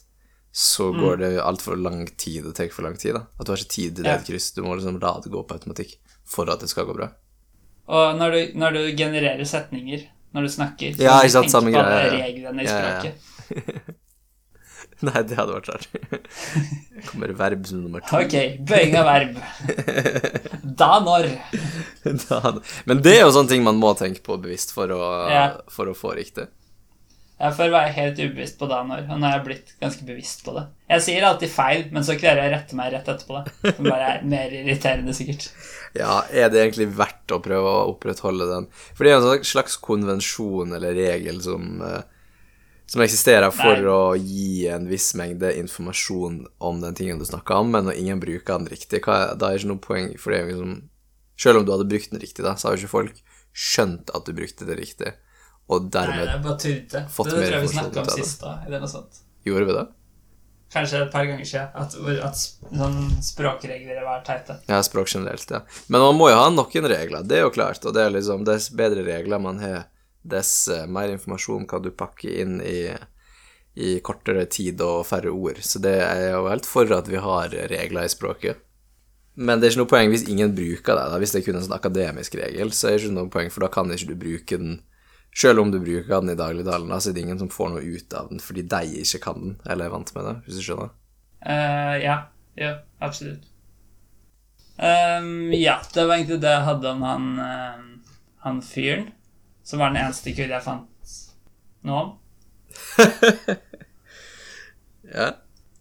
så går det altfor lang tid. Det tar for lang tid. da. At du har ikke tid til det Ja. kryss. Du må liksom la det gå på automatikk for at det skal gå bra. Og når du, når du genererer setninger når du snakker, så Ja, du ikke sant, tenke samme på alle reglene i Ja, ja, ja. Nei, det hadde vært rart. Kommer verb som nummer to. Ok, bøying av verb. Da når? Da Men det er jo sånne ting man må tenke på bevisst for å, Ja. for å få riktig. Jeg får være helt ubevisst på da når, og nå har jeg blitt ganske bevisst på det. Jeg sier alltid feil, men så klarer jeg å rette meg rett etterpå det. Som bare er mer irriterende, sikkert. Ja, er det egentlig verdt å prøve å opprettholde den? For det er en slags konvensjon eller regel som, eh, som eksisterer for Nei. å gi en viss mengde informasjon om den tingen du snakker om, men når ingen bruker den riktig, hva da er det ikke noe poeng, for det er liksom Selv om du hadde brukt den riktig, da, så har jo ikke folk skjønt at du brukte det riktig, og Nei, dermed det er bare tullete. Det Det tror mer jeg vi informasjon snakka om ut av det. sist da, eller noe sånt. gjorde vi det. Kanskje et par ganger siden. At, at sånn språkregler var teite. Ja, språk generelt, ja. Men man må jo ha noen regler, det er jo klart. Og det er liksom, dess bedre regler man har, dess eh, mer informasjon kan du pakke inn i, i kortere tid og færre ord. Så det er jo helt for at vi har regler i språket. Men det er ikke noe poeng hvis ingen bruker det. da. Hvis det er kun en sånn akademisk regel, så er det ikke noe poeng, for da kan ikke du bruke den selv om du bruker den i dagligtalen, da, så er det ingen som får noe ut av den fordi de ikke kan den, eller er vant med det, hvis du skjønner. Uh, ja. Ja, absolutt. Um, ja, det var egentlig det jeg hadde om han, uh, han fyren. Som var den eneste kule jeg fant noe om. Ja.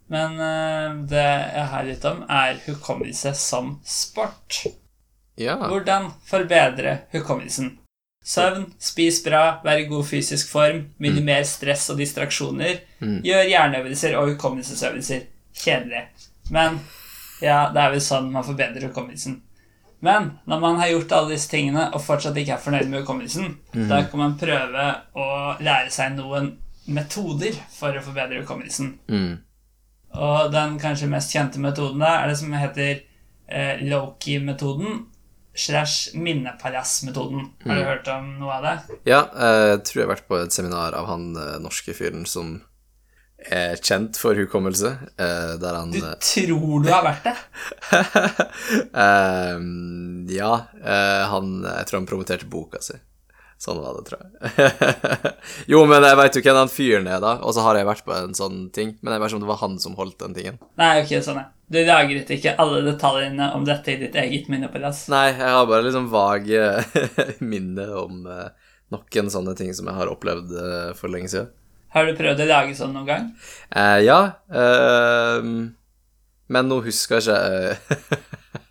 Men uh, det jeg har litt om, er hukommelse som sport. Ja. Hvordan forbedre hukommelsen? Søvn, spis bra, vær i god fysisk form, minimer stress og distraksjoner. Gjør hjerneøvelser og hukommelsesøvelser. Kjedelig. Men ja, det er vel sånn man forbedrer hukommelsen. Men når man har gjort alle disse tingene og fortsatt ikke er fornøyd med hukommelsen, da kan man prøve å lære seg noen metoder for å forbedre hukommelsen. Mm. Og den kanskje mest kjente metoden da er det som heter eh, Loki-metoden slash minnepalass-metoden. Har du hørt om noe av det? Ja, eh, jeg tror jeg har vært på et seminar av han eh, norske fyren som kjent for hukommelse, eh, der han Du tror du har vært det? eh, Ja, eh, han Jeg tror han promoterte boka si. Sånn var det, tror jeg. jo, men jeg veit jo hvem han fyren er, da, og så har jeg vært på en sånn ting, men jeg vet ikke om det var han som holdt den tingen. Nei, ok, sånn er Du lagret ikke alle detaljene om dette i ditt eget minne på det Nei, jeg har bare liksom vage minner om eh, noen sånne ting som jeg har opplevd eh, for lenge siden. Har du prøvd å lage sånn noen gang? Eh, ja, eh, men nå husker jeg ikke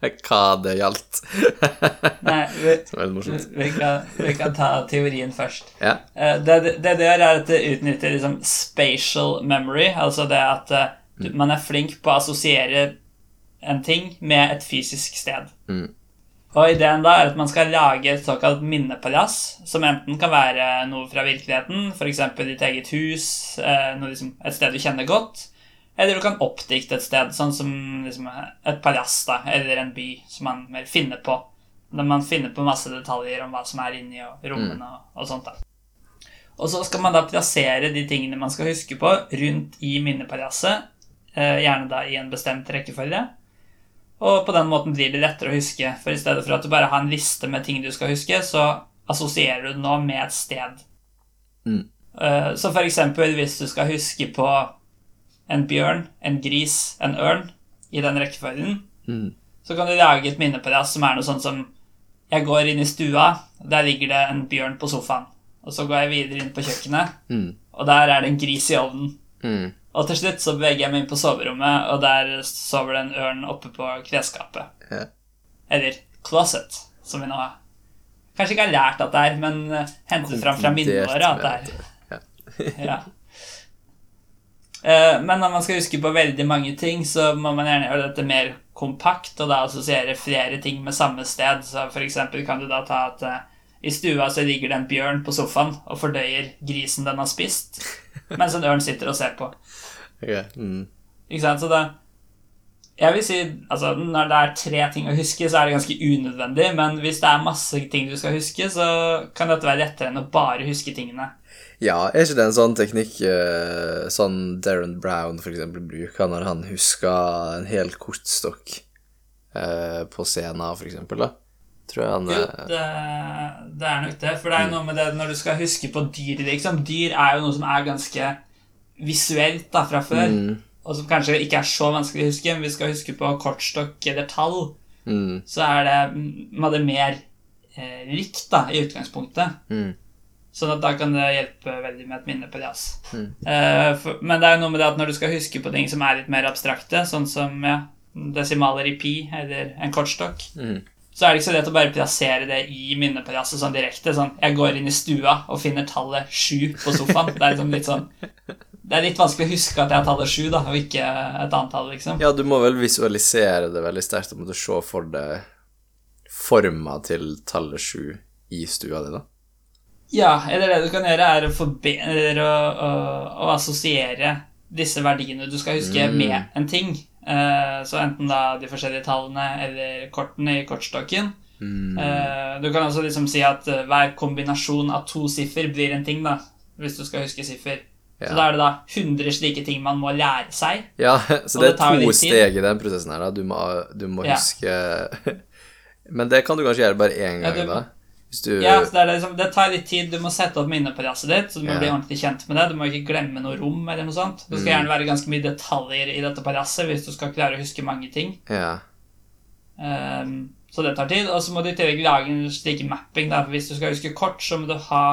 eh, hva det gjaldt. Nei, vi, vi, kan, vi kan ta teorien først. Ja. Eh, Det det det gjør, er at det utnytter liksom spatial memory, altså det at eh, du, man er flink på å assosiere en ting med et fysisk sted. Mm. Og ideen da er at man skal lage et såkalt minnepalass, som enten kan være noe fra virkeligheten, f.eks. ditt eget hus, eh, liksom, et sted du kjenner godt, eller du kan oppdikte et sted, sånn som liksom, et palass da, eller en by, som man mer finner på. Der man finner på masse detaljer om hva som er inni og rommene og, og sånt. da. Og så skal man da plassere de tingene man skal huske på, rundt i minnepalasset, eh, gjerne da i en bestemt rekkefølge. Og på den måten blir det lettere å huske, for i stedet for at du bare har en liste med ting du skal huske, så assosierer du det nå med et sted. Mm. Eh, Så for eksempel hvis du skal huske på en bjørn, en gris, en ørn, i den rekkefølgen, Mm. så kan du lage et minne på det som er noe sånt som Jeg går inn i stua, der ligger det en bjørn på sofaen. Og så går jeg videre inn på kjøkkenet, Mm. og der er det en gris i ovnen. Mm. Og til slutt så beveger jeg meg inn på soverommet, og der sover det en ørn oppe på klesskapet. Yeah. Eller closet, som vi nå har. Kanskje ikke har lært at det er, men eh, hentet fram fra minnene våre at det er. Ja. Ja. Eh, Men når man skal huske på veldig mange ting, så må man gjerne gjøre dette mer kompakt, og da assosiere flere ting med samme sted. Så for eksempel kan du da ta at eh, i stua så ligger det en bjørn på sofaen og fordøyer grisen den har spist, mens en ørn sitter og ser på. Ok, mm. Ikke sant? Så da Jeg vil si, altså Når det er tre ting å huske, så er det ganske unødvendig. Men hvis det er masse ting du skal huske, så kan dette være lettere enn å bare huske tingene. Ja, er ikke det en sånn teknikk eh, sånn Darren Brown for eksempel bruker når han husker en hel kortstokk eh, på scenen, for eksempel, da? Tror jeg han Jo, eh, det, det er nok det. For det er jo noe med det når du skal huske på dyr, liksom. Dyr er jo noe som er ganske visuelt da, fra før. mm, Og som kanskje ikke er så vanskelig å huske. Men vi skal huske på kortstokk eller tall. mm, Så er det, man det mer eh, likt da, i utgangspunktet. mm, Sånn at da kan det hjelpe veldig med et minne på jazz. Mm. Eh, for, men det er jo noe med det at når du skal huske på ting som er litt mer abstrakte, sånn som ja, desimaler i pi eller en kortstokk, mm. Så er det ikke så lett å bare plassere det i minneplasset sånn direkte. Sånn, jeg går inn i stua og finner tallet sju på sofaen. Det er liksom litt sånn Det er litt vanskelig å huske at jeg har tallet sju, da, og ikke et annet tall, liksom. Ja, du må vel visualisere det veldig sterkt. og måtte se for deg forma til tallet sju i stua di, da. Ja, eller det du kan gjøre, er å, forbe eller å, å, å assosiere disse verdiene du skal huske, Mm. med en ting. Eh, så enten da de forskjellige tallene eller kortene i kortstokken. Mm. Eh, du kan også liksom si at eh, hver kombinasjon av to siffer blir en ting, da. Hvis du skal huske siffer. Ja. Så da er det da 100 slike ting man må lære seg. Ja, så det det er to steg i den prosessen her, da. Du må, du må Ja. huske Men det kan du kanskje gjøre bare én Ja, gang, du- da? Du Ja, så det, liksom, det tar litt tid. Du må sette opp minnepresset ditt, så du må yeah. bli ordentlig kjent med det. Du må ikke glemme noe rom eller noe sånt. Det skal Mm. gjerne være ganske mye detaljer i dette palasset hvis du skal klare å huske mange ting. Yeah. Um, så det tar tid. Og så må du i tillegg lage en slik mapping. Da. For hvis du skal huske kort, så må du ha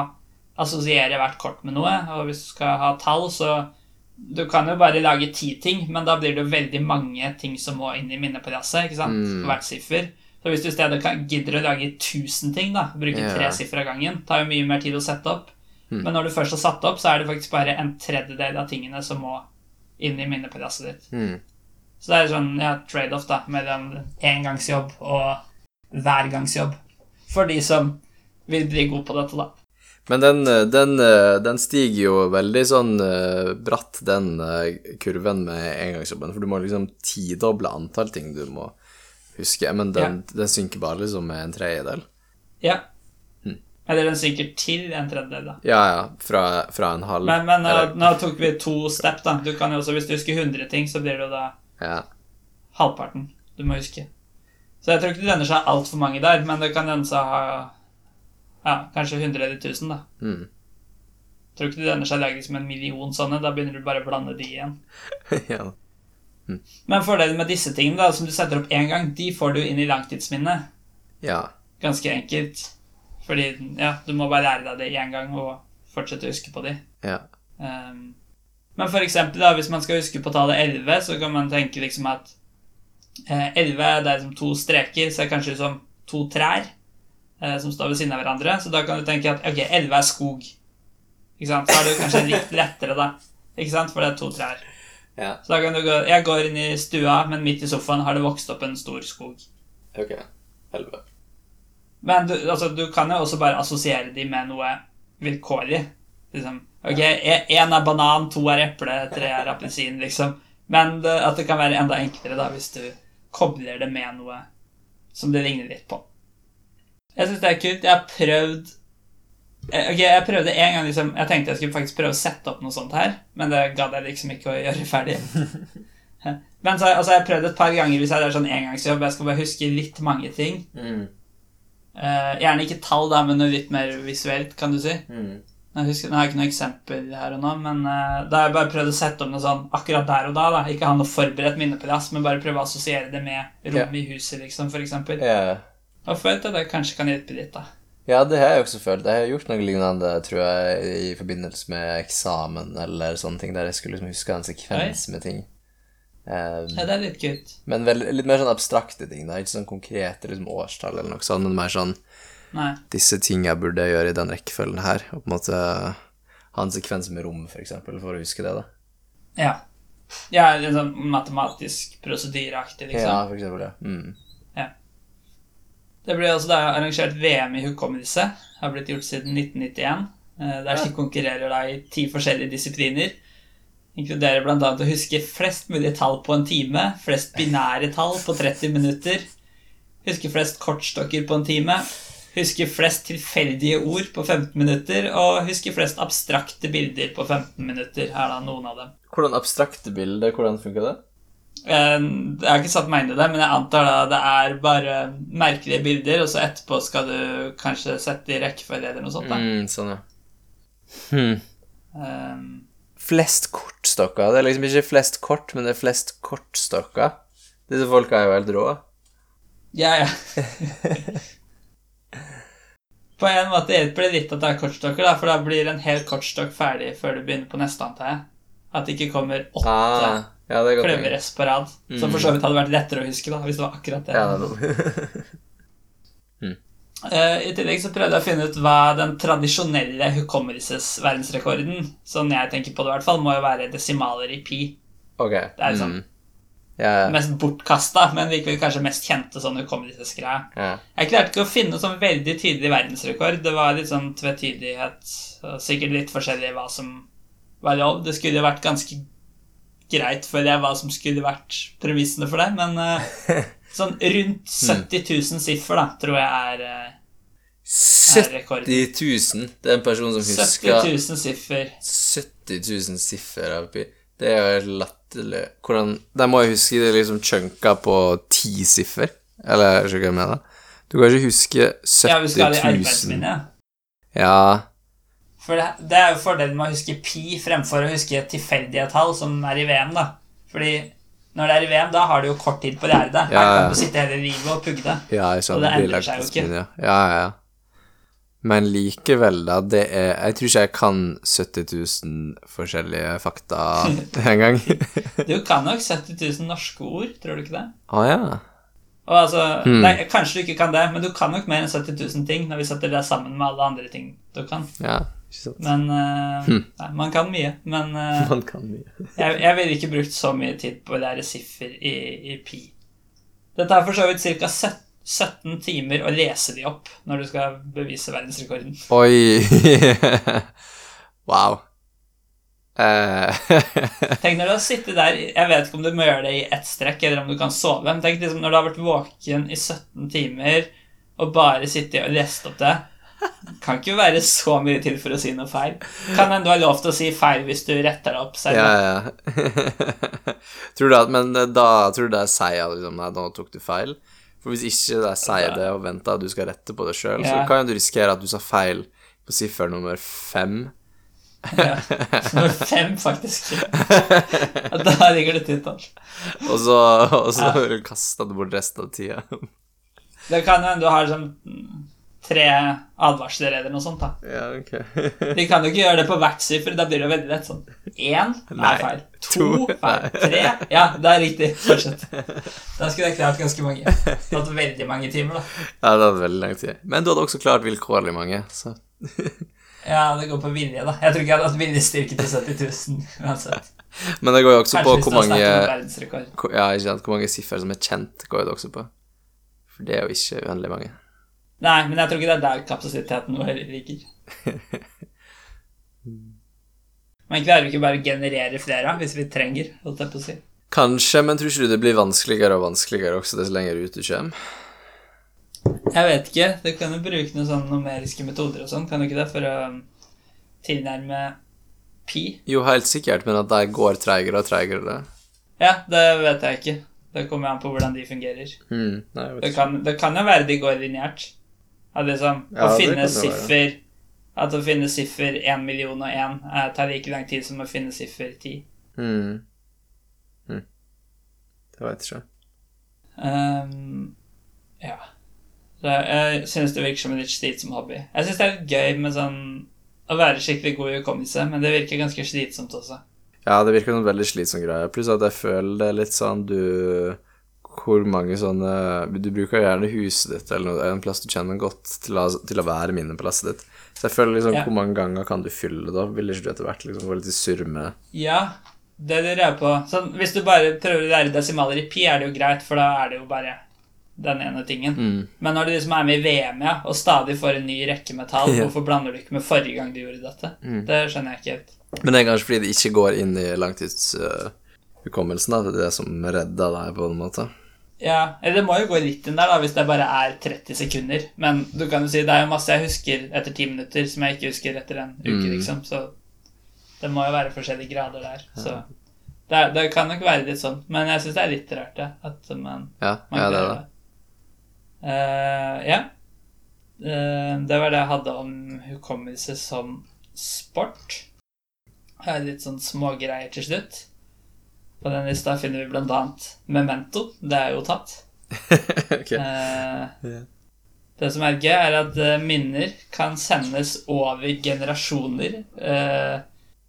assosiere hvert kort med noe. Og hvis du skal ha tall, så Du kan jo bare lage ti ting, men da blir det jo veldig mange ting som må inn i minnepresset. ikke sant? Mm. Hvert siffer. Så hvis du i stedet kan, gidder å lage 1000 ting, da, bruke Ja. tre siffer av gangen, tar jo mye mer tid å sette opp. Mm. Men når du først har satt opp, så er det faktisk bare en tredjedel av tingene som må inn i minnepalasset ditt. Mm. Så det er sånn ja, trade-off da, mellom engangsjobb og hvergangsjobb. For de som vil bli god på dette, da. Men den, eh, den, eh, den stiger jo veldig sånn eh, bratt, den kurven med engangsjobben, for du må liksom tidoble antall ting du må huske, men den, den synker bare liksom med en tredjedel. Ja. Mm. Eller den synker til en tredjedel, da. Ja, ja, fra, fra en halv Men, men nå, nå tok vi to step, da. Du kan jo også, Hvis du husker 100 ting, så blir det jo da Ja. halvparten du må huske. Så jeg tror ikke det lønner seg altfor mange der, men det kan lønne seg å ha ja, kanskje 100 eller 1000, da. Mm. Jeg tror ikke det lønner seg å lage liksom en million sånne. Da begynner du bare å blande de igjen. ja. Men fordelen med disse tingene da, som du setter opp én gang, de får du inn i langtidsminnet. Ja. Ganske enkelt. Fordi ja, du må bare lære deg det én gang og fortsette å huske på de. Ja. Um, men for eksempel da, hvis man skal huske på tallet 11, så kan man tenke liksom at eh, 11 det er liksom to streker, ser kanskje ut som to trær eh, som står ved siden av hverandre. Så da kan du tenke at ok, 11 er skog. Ikke sant? Så er det jo kanskje litt lettere, da. Ikke sant? For det er to trær. Ja. Så da kan du gå Jeg går inn i stua, men midt i sofaen har det vokst opp en stor skog. Ok. Helve Men du, altså, du kan jo også bare assosiere de med noe vilkårlig. Liksom, ok, én er banan, to er eple, tre er appelsin, liksom. Men det, at det kan være enda enklere da, hvis du kobler det med noe som det ligner litt på. Jeg syns det er kult. Jeg har prøvd Ok, jeg prøvde en gang liksom Jeg tenkte jeg skulle faktisk prøve å sette opp noe sånt her, men det gadd jeg liksom ikke å gjøre ferdig. Men så altså, jeg har prøvd et par ganger hvis jeg er sånn engangsjobb. Jeg skal bare huske litt mange ting. Mm. Eh, gjerne ikke tall, da, men noe litt mer visuelt, kan du si. Mm. Jeg husker, nå har jeg ikke noe eksempel her og nå, men uh, da har jeg bare prøvd å sette opp noe sånn akkurat der og da. da. Ikke ha noe forberedt minneplass, men bare prøve å assosiere det med rom i huset, liksom, for eksempel. Ja. Og forvente at det kanskje kan hjelpe litt, da. Ja, det har jeg også følt. Jeg har gjort noe lignende, tror jeg, i forbindelse med eksamen eller sånne ting, der jeg skulle liksom huske en sekvens med ting. Um, Ja, det er litt kult. men vel, litt mer sånn abstrakte ting, da. Ikke sånn konkrete liksom, årstall eller noe sånt, men mer sånn Nei. disse tinga burde jeg gjøre i den rekkefølgen her, og på en måte ha en sekvens med rom, for eksempel, for å huske det, da. Ja. Ja, litt sånn matematisk prosedyreaktig, liksom. Ja, for eksempel, ja. Mm. Det ble det da arrangert VM i hukommelse. Har blitt gjort siden 1991. eh, Der de konkurrerer da i ti forskjellige disipliner. Inkluderer bl.a. å huske flest mulig tall på en time, flest binære tall på 30 minutter, huske flest kortstokker på en time, huske flest tilfeldige ord på 15 minutter, og huske flest abstrakte bilder på 15 minutter, er da noen av dem. Hvordan abstrakte bilder, hvordan funker det? Eh, Jeg har ikke satt meg inn i det, men jeg antar da det er bare merkelige bilder, og så etterpå skal du kanskje sette i rekkefølge eller noe sånt. da. Mm, sånn, ja. Hmm. Um, Flest kortstokker. Det er liksom ikke flest kort, men det er flest kortstokker. Disse folka er jo helt rå. Ja, ja. På en måte hjelper det litt at det er kortstokker, da, for da blir en hel kortstokk ferdig før du begynner på neste, antar jeg. At det ikke kommer åtte Ah, ja, det er godt. kløveres på rad. Som for så vidt hadde vært lettere å huske, da, hvis det var akkurat det. Ja, det mm. Eh, I tillegg så prøvde jeg å finne ut hva den tradisjonelle hukommelsesverdensrekorden, sånn jeg tenker på det i hvert fall, må jo være desimaler i pi. Okay. Det er sånn. Mm. Ja. Mest bortkasta, men likevel kanskje mest kjente sånn hukommelsesgreie. Yeah. Jeg klarte ikke å finne sånn veldig tydelig verdensrekord. Det var litt sånn tvetydighet, og sikkert litt forskjellig hva som var lov. Det skulle jo vært ganske greit, for jeg, hva som skulle vært premissene for det, men uh, sånn rundt 70 000 siffer, da, tror jeg er, er rekorden. 70 000. Det er en person som 70 husker 000 siffer. 70 000 siffer. Det er jo latterlig. Hvordan De må jo huske det liksom chunka på ti siffer. Eller jeg skjønner hva jeg mener. Du kan ikke huske 70 Ja, vi skal ha det i 000 arbeidsminnet. Ja, For det, det er jo fordelen med å huske pi fremfor å huske tilfeldige tall, som er i VM, da. Fordi når det er i VM, da har du jo kort tid på å lære det. Her Ja, ja. kan du sitte hele livet og pugge det. ja. Og det endrer seg jo ikke. Ja, ja, ja. Men likevel, da, det er Jeg tror ikke jeg kan 70 000 forskjellige fakta engang. Du kan nok 70 000 norske ord, tror du ikke det? Å ja. Og altså, Hmm. nei, Kanskje du ikke kan det, men du kan nok mer enn 70 000 ting når vi setter det sammen med alle andre ting du kan. Ja. Men uh, hm. nei, Man kan mye. Men uh, Man kan mye. jeg, jeg ville ikke brukt så mye tid på å lære siffer i, i pi. Dette er for så vidt ca. 17 timer å lese de opp når du skal bevise verdensrekorden. Oi. wow. Eh, Tenk når du har sittet der Jeg vet ikke om du må gjøre det i ett strekk, eller om du kan sove. Men tenk liksom når du har vært våken i 17 timer og bare sittet og lest opp det. Kan ikke være så mye til for å si noe feil. Kan hende du har lov til å si feil hvis du retter deg opp selv. ja, ja. tror du at, men eh, da tror du det er seier, liksom, Nei, nå tok du feil. For hvis ikke det er seier det og venter at du skal rette på det sjøl, så kan du risikere at du sa feil på siffer nummer fem. Ja. Nummer fem, faktisk. Da ligger det tittall. Og så, og så kasta du bort resten av tida. Det kan hende du har sånn tre advarsler eller noe sånt. da ja, ok. De kan jo ikke gjøre det på hvert siffer. Da blir det veldig lett sånn. Én Nei. er feil. To To feil. Tre Ja, det er riktig. Fortsett. Da skulle jeg klart ganske mange. Tatt veldig mange timer, da. Ja, det hadde veldig lang tid. Men du hadde også klart vilkårlig mange, så Ja, det går på vilje, da. Jeg tror ikke jeg hadde hatt viljestyrke til 70 000 uansett. Men det går jo også Kanskje på hvor mange Ja, ikke sant, hvor mange siffer som er kjent, går det også på. For det er jo ikke uendelig mange. Nei, men jeg tror ikke det er der kapasiteten vår ligger. Men klarer vi ikke bare å generere flere hvis vi trenger, holdt jeg på å si. Kanskje, men tror ikke du det blir vanskeligere og vanskeligere også dess lenger ut du kommer? Jeg vet ikke. Du kan jo bruke noen sånne numeriske metoder og sånn, kan du ikke det, for å tilnærme pi? Jo, helt sikkert, men at de går treigere og treigere. Ja, det vet jeg ikke. Det kommer an på hvordan de fungerer. Mm, nei, Det kan, det kan jo være de går lineært. At liksom, Ja, å finne siffer At å finne siffer 1 million og 1 eh, tar like lang tid som å finne siffer 10. Mm. Mm. Det jeg ikke. Um, ja. Jeg synes det virker som en litt slitsom hobby. Jeg synes det er litt gøy med sånn å være skikkelig god i hukommelse, men det virker ganske slitsomt også. Ja, det virker som en veldig slitsom greie. Pluss at jeg føler det er litt sånn du Hvor mange sånne Du bruker gjerne huset ditt eller en plass du kjenner godt, til å, til å være minneplasset ditt. Så jeg føler liksom Ja. Hvor mange ganger kan du fylle da? Vil ikke du etter hvert liksom få litt surr med Ja, det lurer jeg på. Sånn, hvis du bare prøver å lære desimaler i pi, er det jo greit, for da er det jo bare den ene tingen. Mm. Men når du liksom er med i VM, ja, og stadig får en ny rekke med tall, Ja. hvorfor blander du ikke med forrige gang du gjorde dette? Det skjønner jeg ikke helt. Men det er kanskje fordi det ikke går inn i langtidshukommelsen, da. Det er det som redda deg, på en måte. Ja, eller det må jo gå litt inn der, da, hvis det bare er 30 sekunder. Men du kan jo si det er jo masse jeg husker etter 10 minutter, som jeg ikke husker etter en uke, Mm. liksom. Så det må jo være forskjellige grader der. Så det, er, det kan nok være litt sånn. Men jeg syns det er litt rart, det. At man, Ja, man ja det er det. Uh, ja. Uh, det var det jeg hadde om hukommelse som sport. Litt sånn smågreier til slutt. På den lista finner vi annet Memento. Det er jo tatt. okay. Eh, yeah. Det som er gøy, er at eh, minner kan sendes over generasjoner. Eh,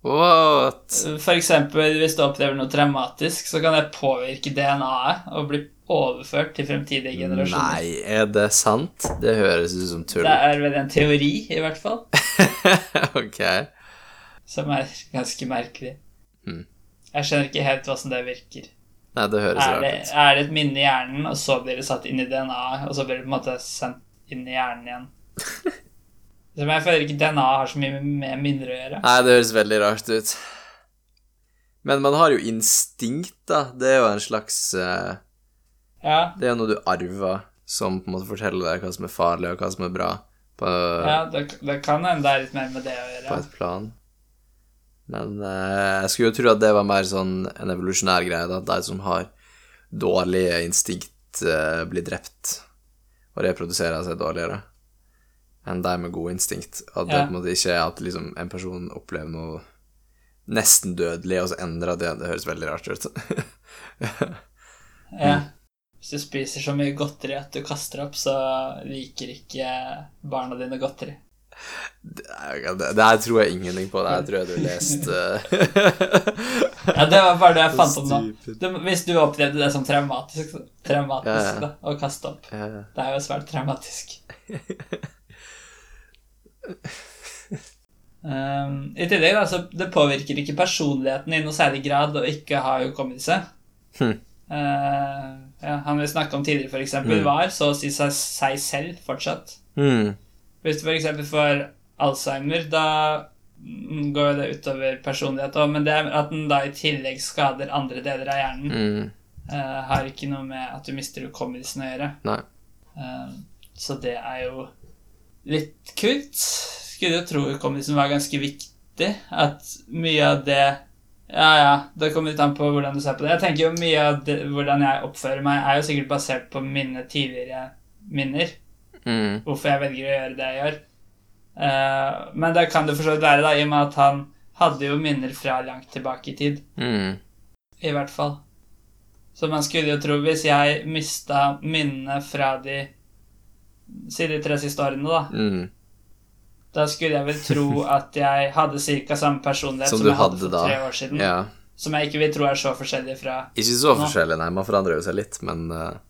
What? For eksempel hvis du opplever noe traumatisk, så kan det påvirke DNA-et og bli overført til fremtidige generasjoner. Nei, er det sant? Det høres ut som tull. Det er vel en teori, i hvert fall, ok. som er ganske merkelig. Jeg skjønner ikke helt hvordan det virker. Nei, det høres Er det, rart ut. er det et minne i hjernen, og så blir det satt inn i DNA-et, og så blir det på en måte sendt inn i hjernen igjen? Som jeg føler ikke DNA har så mye med minner å gjøre. Nei, det høres veldig rart ut. Men man har jo instinkt, da. Det er jo en slags uh, Ja, Det er jo noe du arver, som på en måte forteller deg hva som er farlig, og hva som er bra, på, ja det, det kan hende det er litt mer med det å gjøre. på et plan. Men eh, jeg skulle jo tro at det var mer sånn en evolusjonær greie, da. At de som har dårlige instinkt, eh, blir drept og reproduserer seg dårligere enn de med gode instinkt. At det Ja. på en måte ikke er at liksom, en person opplever noe nesten dødelig, og så endrer det. Det høres veldig rart ut. Ja. Hvis du spiser så mye godteri at du kaster opp, så liker ikke barna dine godteri. Det, her tror jeg ingenting på. Det her tror jeg du leste Ja, det var bare det jeg fant opp nå. Du, hvis du opplevde det som traumatisk, traumatisk. Da, å kaste opp Det er jo svært traumatisk. Um, I tillegg, da, så det påvirker ikke personligheten i noe særlig grad å ikke ha hukommelse. Hmm. Uh, ja, han vi snakka om tidligere, eksempel, Mm. var så å si seg, seg selv fortsatt. Hmm. Hvis du f.eks. får Alzheimer, da går jo det utover personlighet òg, men det at den da i tillegg skader andre deler av hjernen, mm. uh, har ikke noe med at du mister hukommelsen å gjøre. Eh, så det er jo litt kult. Skulle jo tro hukommelsen var ganske viktig. At mye av det Ja, ja, det kommer litt an på hvordan du ser på det. Jeg tenker jo mye av det, hvordan jeg oppfører meg, er jo sikkert basert på mine tidligere minner Hmm. hvorfor jeg velger å gjøre det jeg gjør. Uh, men det kan det for så vidt være, da, i og med at han hadde jo minner fra langt tilbake i tid. Mm. I hvert fall. Så man skulle jo tro, hvis jeg mista minnene fra de Si de tre siste årene, da. Mm. Da skulle jeg vel tro at jeg hadde ca. samme personlighet Som som, jeg hadde hadde for da. tre år siden. Ja. Som jeg ikke vil tro er så forskjellig fra Ikke så Nå. forskjellig, nei. Man forandrer jo seg litt, men eh,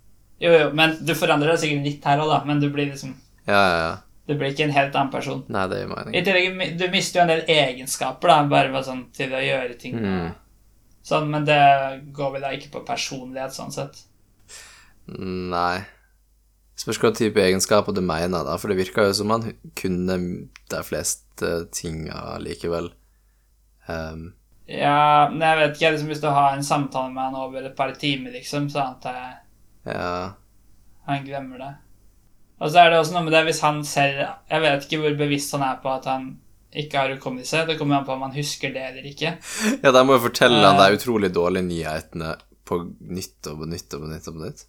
Jo, jo, men du forandrer deg sikkert litt her òg, da. Men du blir liksom Ja, ja, ja. Du blir ikke en helt annen person. Nei, det gir I tillegg, du mister jo en del egenskaper, da, bare sånn til å gjøre ting. Mm. Sånn, men det går vel da ikke på personlighet, sånn sett. Nei. Spørs hva type egenskaper du mener, da, for det virker jo som han kunne de fleste tinga likevel. Um, Ja, men jeg vet ikke, liksom, hvis du har en samtale med han over et par timer, liksom, så antar jeg ja han glemmer det. Og så er det også noe med det hvis han selv Jeg vet ikke hvor bevisst han er på at han ikke har hukommelse. Det kommer an på om han husker det eller ikke. Ja, da må jeg fortelle han Eh. de utrolig dårlige nyhetene på nytt og på nytt og på nytt og på nytt.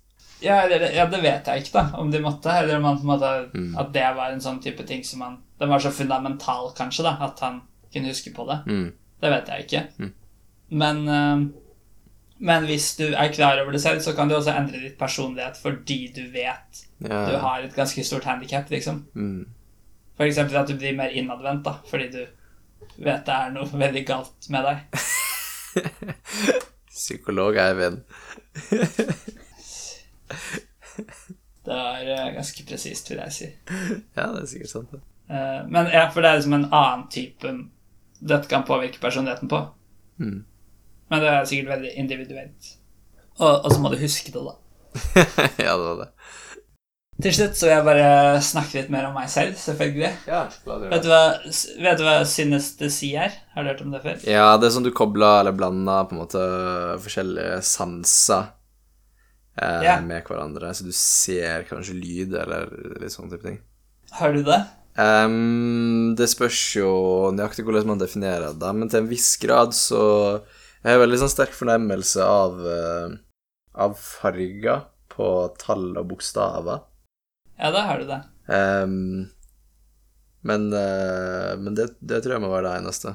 Ja, eller, ja, det vet jeg ikke, da, om de måtte. Eller om han på en måte Mm. At det var en sånn type ting som han Den var så fundamental, kanskje, da, at han kunne huske på det. Mm. Det vet jeg ikke. Mm. Men, eh, men hvis du er klar over det selv, så kan du også endre ditt personlighet fordi du vet Ja. du har et ganske stort handikap, liksom. Mm. For eksempel at du blir mer innadvendt, da, fordi du vet det er noe veldig galt med deg. Psykolog Eivind. Det er eh, ganske presist, vil jeg si. Ja, det er sikkert sant, det. Eh, men ja, for det er liksom en annen type dette kan påvirke personligheten på. Mm. Men det er sikkert veldig individuelt. Og, og så må du huske det, da. ja, det var det. Til slutt så vil jeg bare snakke litt mer om meg selv, selvfølgelig. Ja, Vet du hva, vet du hva synestesi er? Har du hørt om det før? Ja, det er sånn du kobler eller blander på en måte forskjellige sanser eh, Ja. med hverandre, så du ser kanskje lyd eller litt sånn type ting. Har du det? Um, det spørs jo nøyaktig hvordan man definerer det, men til en viss grad så Jeg har veldig sånn sterk fornemmelse av, eh, av farger på tall og bokstaver. Ja, da har du det. Um, men uh, men det, det tror jeg må være det eneste.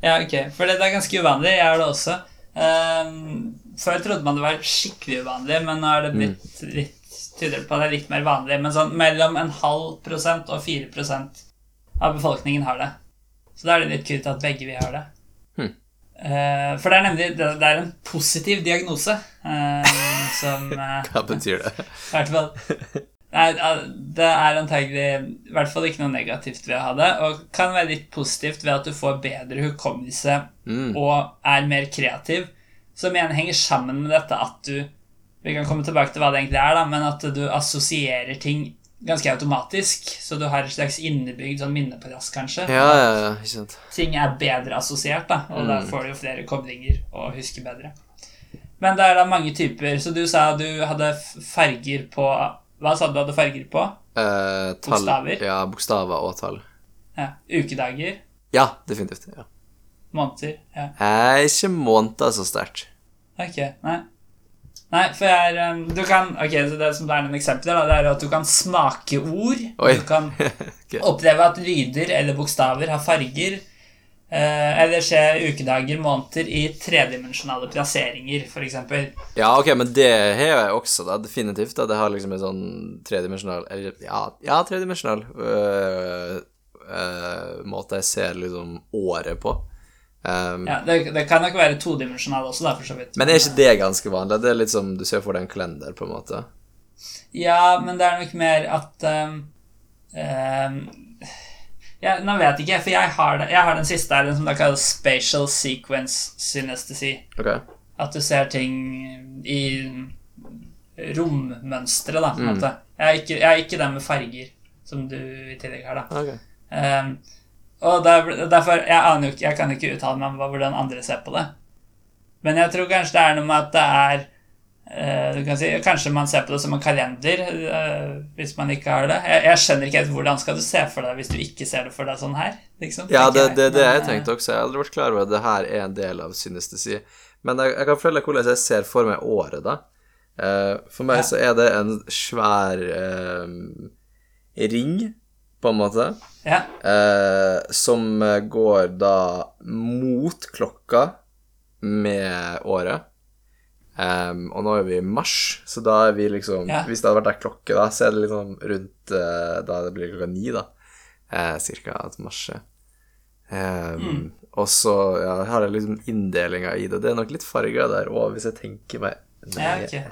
Ja, ok. For det er ganske uvanlig. Jeg har det også. Um, før trodde man det var skikkelig uvanlig, men nå er det blitt litt tyder på at det er litt mer vanlig. Men sånn mellom en halv prosent og fire prosent av befolkningen har det. Så da er det litt kult at begge vi har det. Hm. Eh, for det er nemlig det, er en positiv diagnose eh, som eh, Hva betyr det? i hvert fall det er antagelig i hvert fall ikke noe negativt ved å ha det, og kan være litt positivt ved at du får bedre hukommelse Mm. og er mer kreativ, som igjen henger sammen med dette at du Vi kan komme tilbake til hva det egentlig er, da, men at du assosierer ting ganske automatisk, så du har et slags innebygd sånn minneplass, kanskje. Ja, ja, ja, ikke sant. Ting er bedre assosiert, da, og da Mm. får du jo flere koblinger og husker bedre. Men det er da mange typer, så du sa du hadde farger på Hva sa du du hadde farger på? Eh, tall, Bokstaver? Ja, bokstaver og tall. Ja, Ukedager? Ja, definitivt. ja. Måneder? Ja. Eh, ikke måneder så sterkt. Ok, nei. Nei, for jeg er um, Du kan Ok, så det som er noen eksempler, da, det er at du kan smake ord. Oi. Du kan okay. oppleve at lyder eller bokstaver har farger. Eh, eller se ukedager, måneder, i tredimensjonale plasseringer, f.eks. Ja, ok, men det har jeg også, da, definitivt. da. Det har liksom en sånn tredimensjonal Eller ja, ja tredimensjonal øh, øh, måte jeg ser liksom året på. Um, Ja, det, det kan nok være todimensjonal også, da, for så vidt. Men er ikke det ganske vanlig? Det er litt som du ser for deg en kalender, på en måte. Ja, men det er nok mer at um, um, ja, Nå vet jeg ikke, for jeg har, det, jeg har den siste her, den som da kalles spatial sequence synestesi. Ok. At du ser ting i rommønstre, da, på en Mm. måte. Jeg er, ikke, jeg er ikke den med farger, som du i tillegg har, da. ok. Og der, derfor, jeg aner jo ikke, jeg kan ikke uttale meg om hvordan andre ser på det. Men jeg tror kanskje det er noe med at det er Uh, du kan si, Kanskje man ser på det som en kalender uh, hvis man ikke har det. Jeg, jeg skjønner ikke helt hvordan skal du se for deg hvis du ikke ser det for deg sånn her. Liksom, Ja, det det, det jeg tenkte også. Jeg har aldri vært klar over at det her er en del av synestesi. Men jeg, jeg kan følge hvordan jeg ser for meg året, da. Uh, for meg Ja. så er det en svær eh, ring, på en måte. Ja, eh, som går da mot klokka med året. Um, og nå er vi i mars, så da er vi liksom Ja. Hvis det hadde vært ei klokke, da, så er det liksom rundt uh, Da det blir klokka ni, da. Eh, cirka at mars er. Em, Mm. Og så ja, har jeg liksom inndelinga i det. Det er nok litt farger der òg, hvis jeg tenker meg ja, okay.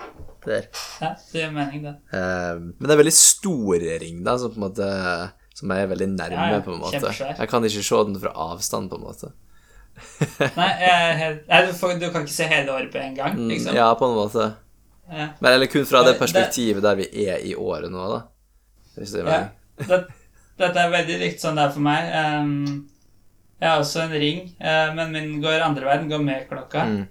der. Ja, det gir mening, det. Um, men det er veldig stor ring, da, som på en måte Som er veldig nærme, Ja, på en måte. kjempesvær. Jeg kan ikke se den fra avstand, på en måte. Nei, jeg, nei du, får, du kan ikke se hele året på en gang, Mm, liksom. Ja, på en måte. Ja. Men eller kun fra det perspektivet der vi er i året nå, da. Hvis det er Ja. Det, dette er veldig likt sånn det er for meg. Um, jeg har også en ring, uh, men min går andre veien, går med klokka. Mm.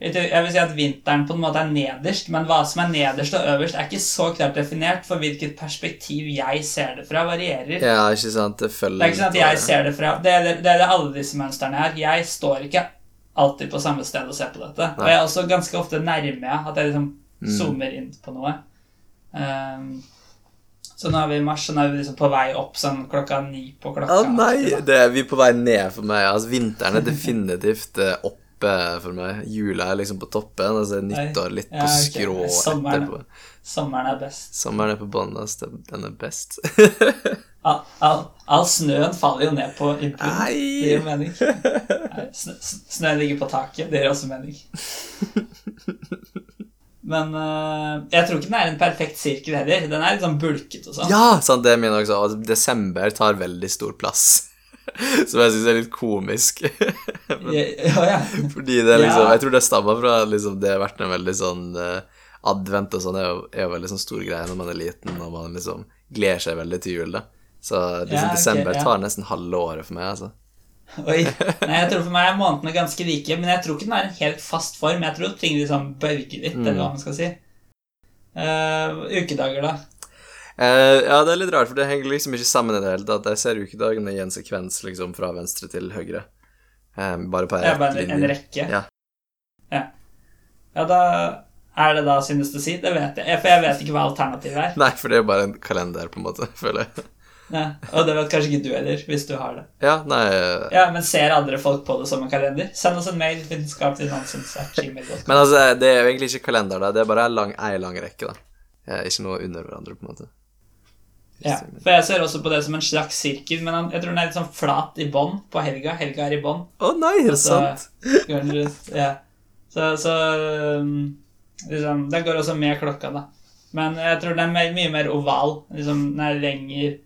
Jeg vil si at vinteren på en måte er nederst, men hva som er nederst og øverst, er ikke så klart definert, for hvilket perspektiv jeg ser det fra, varierer. Ja, ikke sant. Det følger Det er ikke sånn at jeg ser det fra Det er det, er det alle disse mønstrene her. Jeg står ikke alltid på samme sted og ser på dette. Og jeg er også ganske ofte nærme at jeg liksom Mm. zoomer inn på noe. Um, så nå er vi i mars, og nå er vi liksom på vei opp sånn klokka ni på klokka. Å nei! Det er vi på vei ned for meg. Altså, vinteren er definitivt eh, oppe for meg. Jula er liksom på toppen, og så er nyttår litt på Ja, okay. skrå Sommeren. etterpå. Sommeren er best. Sommeren er altså. Den er best. All, all, all snøen faller jo ned på input. Det gir mening. Nei, snø, snøen ligger på taket. Det gir også mening. Men eh, jeg tror ikke den er en perfekt sirkel heller. Den er litt sånn bulket og sånn. Ja, sant, det er jeg også. Og desember tar veldig stor plass. Som jeg syns er litt komisk. Men, ja, ja. Fordi det er liksom Jeg tror det stammer fra liksom, det har vært en veldig sånn uh, advent og sånn er jo, er jo veldig sånn stor greie når man er liten, og man liksom gleder seg veldig til jul, da. Så liksom, Ja, okay, desember tar nesten halve året for meg, altså. Oi. Nei, jeg tror for meg er månedene ganske like, men jeg tror ikke den er en helt fast form. Jeg tror ting liksom bølger litt, eller hva man skal si. Uh, ukedager, da? Eh, ja, det er litt rart, for det henger liksom ikke sammen i det hele tatt. Jeg ser ukedagene i en sekvens liksom fra venstre til høyre. Um, bare på en Ja, bare en, rekke? Ja. ja. Ja, da er det da synes du si? Det vet jeg. For jeg vet ikke hva alternativet er. Nei, for det er jo bare en kalender, på en måte, føler jeg. Ja. Og det vet kanskje ikke du heller, hvis du har det. Ja, nei eh, Ja, Men ser andre folk på det som en kalender? Send oss en mail. vitenskapeliggnonsens.gmail.com. Men altså, det er jo egentlig ikke kalender, da. Det er bare ei lang, ei lang rekke, da. Ikke noe under hverandre, på en måte. Ja, for jeg ser også på det som en slags sirkel, men jeg tror den er litt sånn flat i bånn på helga. Helga er i bånn. Å nei, er det Så- sant? ja. Så, så um, liksom, Den går også med klokka, da. Men jeg tror den er mye mer oval. Liksom, den er lenger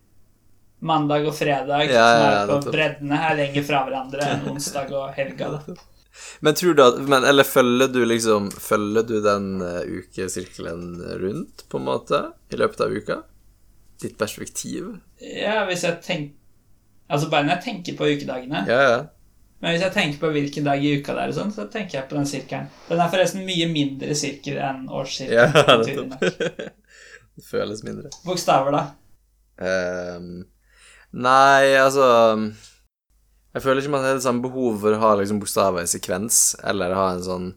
Mandag og fredag, Ja, ja, som ja, er på breddene, er lenger fra hverandre enn onsdag og helga. da. Men tror du at men, Eller følger du liksom Følger du den uh, ukesirkelen rundt, på en måte, i løpet av uka? Ditt perspektiv? Ja, hvis jeg tenker Altså bare når jeg tenker på ukedagene. Ja, ja. Men hvis jeg tenker på hvilken dag i uka det er, og sånn, så tenker jeg på den sirkelen. Den er forresten mye mindre sirkel enn årssirkelen. Ja, det føles mindre. Bokstaver, da? Um, nei, altså Jeg føler ikke man har det samme behov for å ha liksom bokstaver i sekvens, eller ha en sånn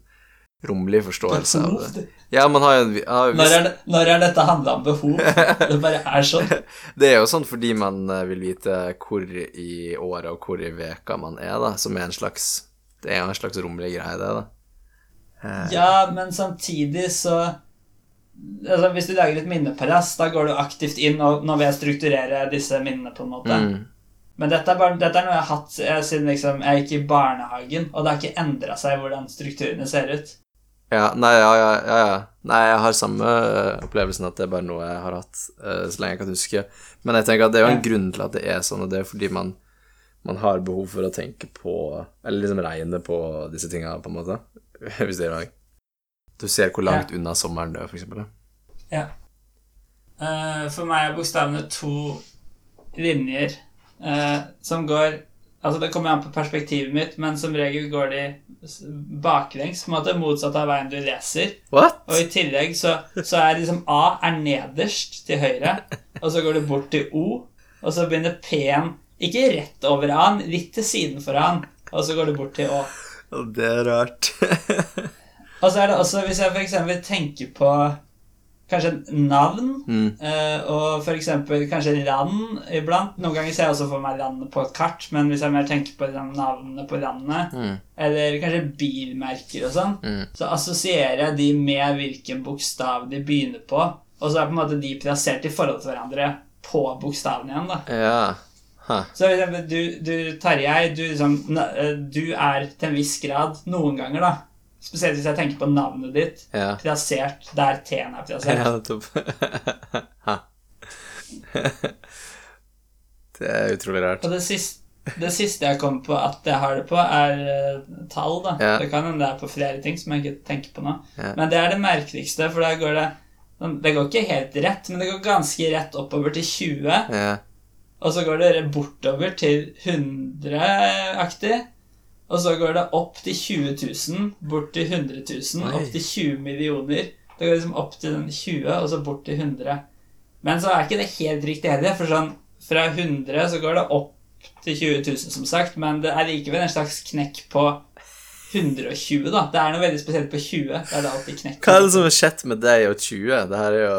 rommelig forståelse av det. Ja, man har jo en har vist... Når er, når er dette handla om behov? Det bare er sånn. Det er jo sånn fordi man eh, vil vite hvor i året og hvor i veka man er, da, som er en slags Det er jo en slags romlig greie, det, da. Eh, Ja, men samtidig så altså Hvis du lager et minnepress, da går du aktivt inn og nå vil jeg strukturere disse minnene på en måte. mm. Men dette er, bare, dette er noe jeg har hatt eh, siden liksom, jeg gikk i barnehagen, og det har ikke endra seg hvordan strukturene ser ut. Ja, nei, ja, ja, ja. Nei, jeg har samme eh, opplevelsen at det er bare noe jeg har hatt uh, så lenge jeg kan huske. Men jeg tenker at det er jo en grunn til at det er sånn, og det er fordi man, man har behov for å tenke på Eller liksom regne på disse tinga, på en måte. Hvis det er noe. Du ser hvor langt unna sommeren det er, for eksempel. Ja. Uh, for meg er bokstavene to linjer uh, som går Altså Det kommer an på perspektivet mitt, men som regel går de baklengs, på en måte motsatt av veien du leser. What? Og i tillegg så, så er liksom A er nederst til høyre, og så går du bort til O, og så begynner P-en ikke rett over A-en, litt til siden for A-en, og så går du bort til Å. Det er rart. Og så er det også, hvis jeg eksempel tenker på kanskje navn, mm. Uh, og for eksempel kanskje land iblant. Noen ganger ser jeg også for meg landet på et kart, men hvis jeg mer tenker på navnene på landet, Mm. eller kanskje bilmerker og sånn, Mm. så assosierer jeg de med hvilken bokstav de begynner på, og så er på en måte de plassert i forhold til hverandre på bokstavene igjen, da. Ja. Huh. Så for eksempel, du, du Tarjei, du liksom eh, Du er til en viss grad, noen ganger, da, spesielt hvis jeg tenker på navnet ditt, Ja. plassert der T-en er plassert. Ja, nettopp. Det er utrolig rart. Og det siste, det siste jeg kom på at jeg har det på, er eh, tall. da. Ja. Det kan hende det er på flere ting som jeg ikke tenker på nå. Ja. Men det er det merkeligste, for da går det sånn- Det går ikke helt rett, men det går ganske rett oppover til 20. Ja. Og så går det bortover til 100-aktig. Og så går det opp til 20 000, bort til 100 000, Oi. opp til 20 millioner. Det går liksom opp til den 20, og så bort til 100. Men så er ikke det helt riktig heller, for sånn fra 100 så går det opp til 20 000, som sagt, men det er likevel en slags knekk på 120, da. Det er noe veldig spesielt på 20. Det er det alltid knekk. Hva er det som har skjedd med deg og 20? Det her er jo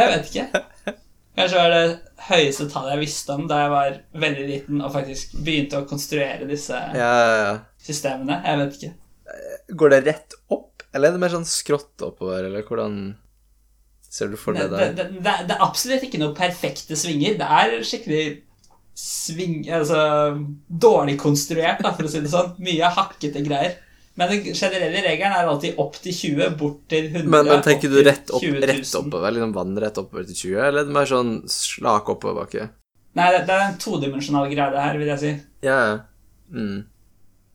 Jeg vet ikke. Kanskje var det høyeste tallet jeg visste om da jeg var veldig liten og faktisk begynte å konstruere disse Ja, ja, ja. systemene. Jeg vet ikke. Går det rett opp, eller er det mer sånn skrått oppover, eller hvordan ser du for Det, deg det, det? det, det, det er absolutt ikke noen perfekte svinger. Det er skikkelig sving... Altså dårlig konstruert, da, for å si det sånn. Mye hakkete greier. Men den generelle regelen er alltid opp til 20, bort til 100 Men, men tenker du rett, opp, 20 000. rett oppover, liksom vannrett oppover til 20, eller er det mer sånn slak oppoverbakke? Nei, det, det er en todimensjonal greie det her, vil jeg si. Ja, ja. Mm.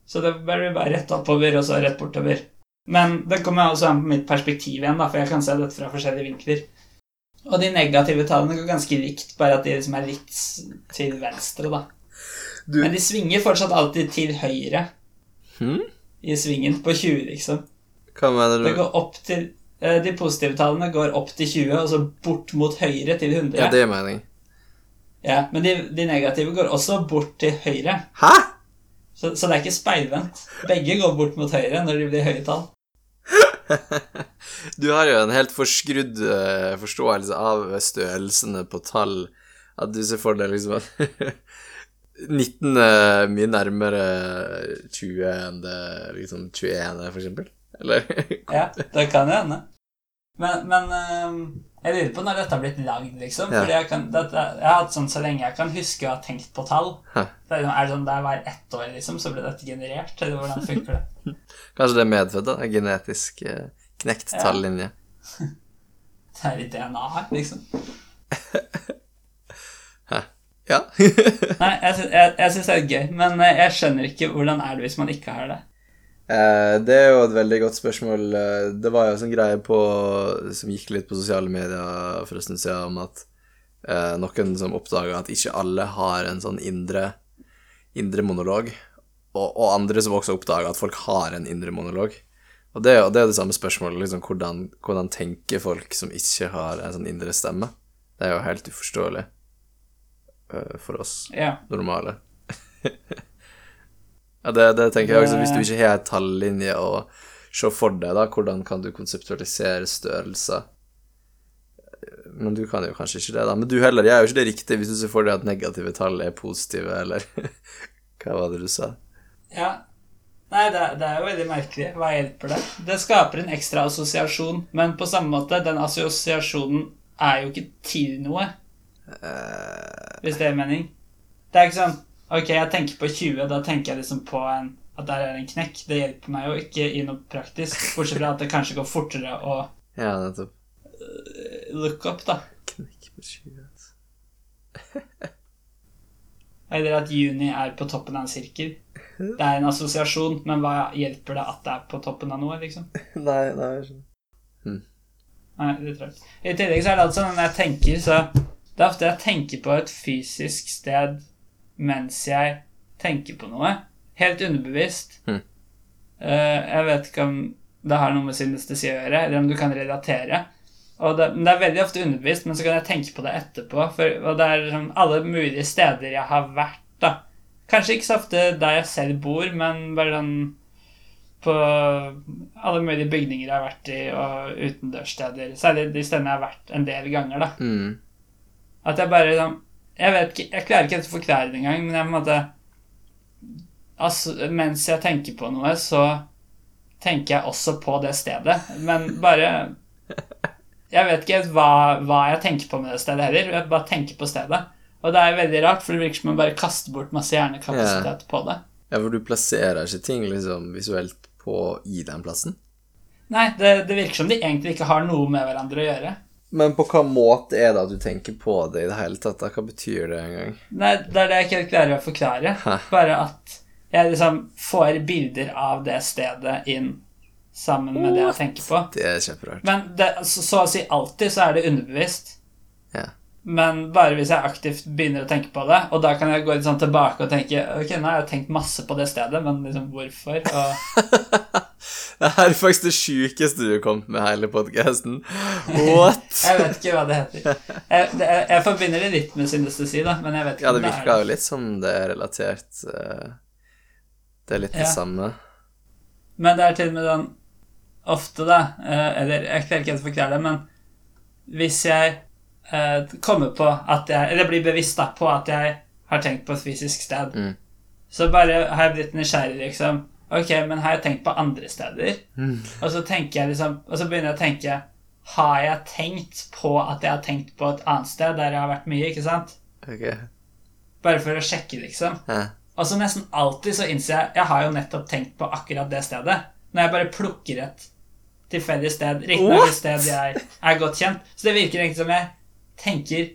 Så det blir bare rett oppover og så rett bortover. Men det kommer også an på mitt perspektiv igjen, da, for jeg kan se dette fra forskjellige vinkler. Og de negative tallene går ganske likt, bare at de liksom er litt til venstre, da. Du- Men de svinger fortsatt alltid til høyre Hm? I svingen, på 20, liksom. Hva mener Det du? går opp til eh, De positive tallene går opp til 20, og så bort mot høyre til 100. Ja, det er mening. Ja, men de, de negative går også bort til høyre. Hæ?! Så, så det er ikke speilvendt. Begge går bort mot høyre når de blir høye tall. Du har jo en helt forskrudd eh, forståelse av størrelsene på tall. At du ser for deg liksom at 19 er mye nærmere 20 enn det liksom 21 er, for eksempel. Eller? Ja, det kan jo hende. Men, men øhm, jeg lurer på når dette har blitt lagd, liksom. Ja. Fordi jeg, kan, dette, jeg har hatt sånn så lenge jeg kan huske å ha tenkt på tall. Hæ. Er, liksom, er det sånn der hver ett år, liksom, så ble dette generert? Eller hvordan funker det? Kanskje det er medfødt, da? En genetisk eh, knekt Ja. tallinje. Det er i DNA-et, liksom. Ja. Nei, jeg, sy- jeg, jeg syns det er gøy, men eh, jeg skjønner ikke hvordan er det hvis man ikke har det. Eh, det er jo et veldig godt spørsmål. Eh, Det var jo en sånn greie på, som gikk litt på sosiale medier for en stund siden, om at eh, noen som oppdaga at ikke alle har en sånn indre, indre monolog, og, og andre som også oppdaga at folk har en indre monolog. Og det, er det er det samme spørsmålet, liksom, hvordan, hvordan tenker folk som ikke har en sånn indre stemme? Det er jo helt uforståelig eh, for oss Ja. normale. ja, det, det tenker jeg også. Hvis du ikke har en tallinje å se for deg, da, hvordan kan du konseptualisere størrelser? Men du kan jo kanskje ikke det, da. Men du heller gjør jo ikke det riktig hvis du ser for deg at negative tall er positive, eller hva var det du sa? ja. Nei, det, er- det er jo veldig merkelig. Hva hjelper det? Det skaper en ekstra assosiasjon, men på samme måte, den assosiasjonen er jo ikke til noe. Hvis det er mening. Det er ikke sånn Ok, jeg tenker på 20, da tenker jeg liksom på en, at der er en knekk. Det hjelper meg jo ikke i noe praktisk, bortsett fra at det kanskje går fortere å Ja, nettopp. look up, da. Knekk på 20, altså. Eller at juni er på toppen av en sirkel. Det er en assosiasjon, men hva hjelper det at det er på toppen av noe, liksom? Nei, nei, jeg skjønner. Nei, det tror jeg. I tillegg så er det altså når jeg tenker, så Det er ofte jeg tenker på et fysisk sted mens jeg tenker på noe. Helt underbevisst. Eh, jeg vet ikke om det har noe med synestesi å gjøre, eller om du kan relatere. Og det, men det er veldig ofte underbevisst, men så kan jeg tenke på det etterpå. For, og det er liksom alle mulige steder jeg har vært, da. Kanskje ikke så ofte der jeg selv bor, men bare sånn på alle mulige bygninger jeg har vært i, og utendørssteder. Særlig de stedene jeg har vært en del ganger, da. Mm. At jeg bare sånn Jeg vet ikke, jeg klarer ikke helt å forklare det engang, men jeg på en måte Altså, mens jeg tenker på noe, så tenker jeg også på det stedet. Men bare Jeg vet ikke helt hva, hva jeg tenker på med det stedet heller. Jeg bare tenker på stedet. Og det er veldig rart, for det virker som om man bare kaster bort masse hjernekapasitet på det. Ja, for du plasserer ikke ting liksom visuelt på i den plassen? Nei, det, det virker som de egentlig ikke har noe med hverandre å gjøre. Men på hva måte er det at du tenker på det i det hele tatt? Hva betyr det en gang? Nei, det er det jeg ikke helt klarer å forklare. Hæ? Bare at jeg liksom får bilder av det stedet inn sammen med det jeg tenker på. Det er kjemperart. Men det, så, så å si alltid så er det underbevisst. Ja. Men bare hvis jeg aktivt begynner å tenke på det, og da kan jeg gå litt sånn tilbake og tenke Ok, nå har jeg tenkt masse på det stedet, men liksom hvorfor? Og Det her er faktisk det sjukeste du har kommet med hele podkasten. What? jeg vet ikke hva det heter. Jeg, det, jeg, jeg forbinder det litt med synestesi, da, men jeg vet ikke Ja, det om det er jo litt som det er relatert eh, Det er litt det Ja. samme. Men det er til og med sånn ofte, da eh, Eller jeg klarer ikke helt å forklare det, men hvis jeg eh, kommer på at jeg Eller blir bevisst da på at jeg har tenkt på et fysisk sted, Mm. så bare har jeg blitt nysgjerrig, liksom. Ok, men har jeg tenkt på andre steder? Mm. Og så liksom Og så begynner jeg å tenke Har jeg tenkt på at jeg har tenkt på et annet sted der jeg har vært mye, ikke sant? Okay. Bare for å sjekke, liksom. Ja. Og så nesten alltid så innser jeg Jeg har jo nettopp tenkt på akkurat det stedet. Når jeg bare plukker et tilfeldig sted. Riktignok et sted jeg er godt kjent. Så det virker egentlig som jeg tenker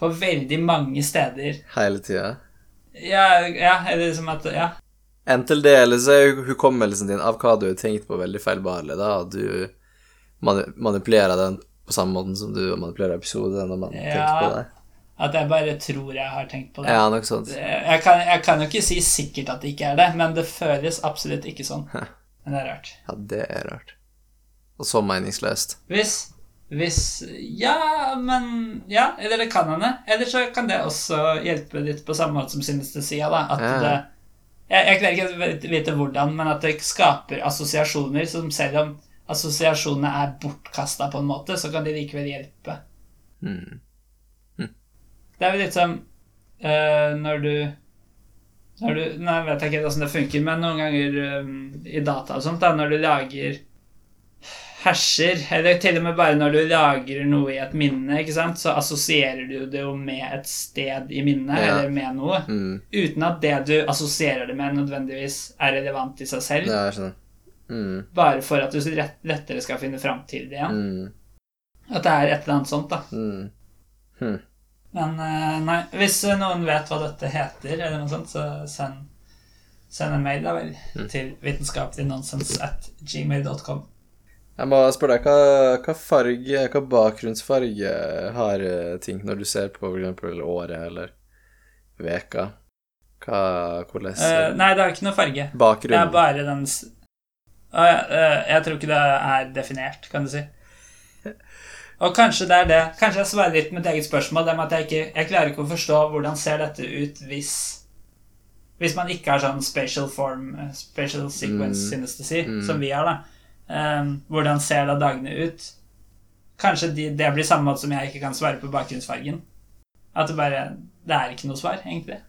på veldig mange steder. Hele tida. Ja, ja eller som at Ja. Eller så er hukommelsen din av hva du har tenkt på, veldig feilbarlig. Da at du manipulerer den på samme måte som du manipulerer episoder når man Ja. tenker på det. At jeg bare tror jeg har tenkt på det. Ja, nok sånt. Jeg kan, jeg kan jo ikke si sikkert at det ikke er det, men det føles absolutt ikke sånn. Men det er rart. Ja, det er rart. Og så meningsløst. Hvis Hvis Ja, men Ja, eller det kan hende. Eller så kan det også hjelpe litt på samme måte som synestesia, da. At Ja. det jeg, jeg klarer ikke å vite- hvordan, men at det skaper assosiasjoner som selv om assosiasjonene er bortkasta på en måte, så kan de likevel hjelpe. Hmm. Det er jo litt som uh, når du når du, Nå vet jeg ikke hvordan det funker, men noen ganger um, i data og sånt, da, når du lager hasher, eller til og med bare når du lagrer noe i et minne, ikke sant, så assosierer du det jo med et sted i minnet, Ja. eller med noe, Mm. uten at det du assosierer det med, nødvendigvis er relevant i seg selv, Ja, sånn. Mm. bare for at du lettere skal finne fram til det igjen. Mm. At det er et eller annet sånt, da. Mm. Hm. Men eh, nei, hvis eh, noen vet hva dette heter, eller noe sånt, så send, send en mail da vel Mm. til vitenskapeliggnonsens at gmail.com. Jeg må spørre deg, hva, hva farge, hva bakgrunnsfarge har eh, ting når du ser på f.eks. året eller veka? Hva, hvordan uh, nei, det er ikke noe farge. Det er bare den uh, uh, Jeg tror ikke det er definert, kan du si. Og kanskje det er det. Kanskje jeg svarer litt mitt eget spørsmål. Det med at jeg ikke Jeg klarer ikke å forstå hvordan ser dette ut hvis Hvis man ikke har sånn spatial form, spatial sequence Mm. synesthesi, Mm. som vi har, da. Um, hvordan ser da dagene ut? Kanskje de, det blir samme måte som jeg ikke kan svare på bakgrunnsfargen. At det bare Det er ikke noe svar, egentlig.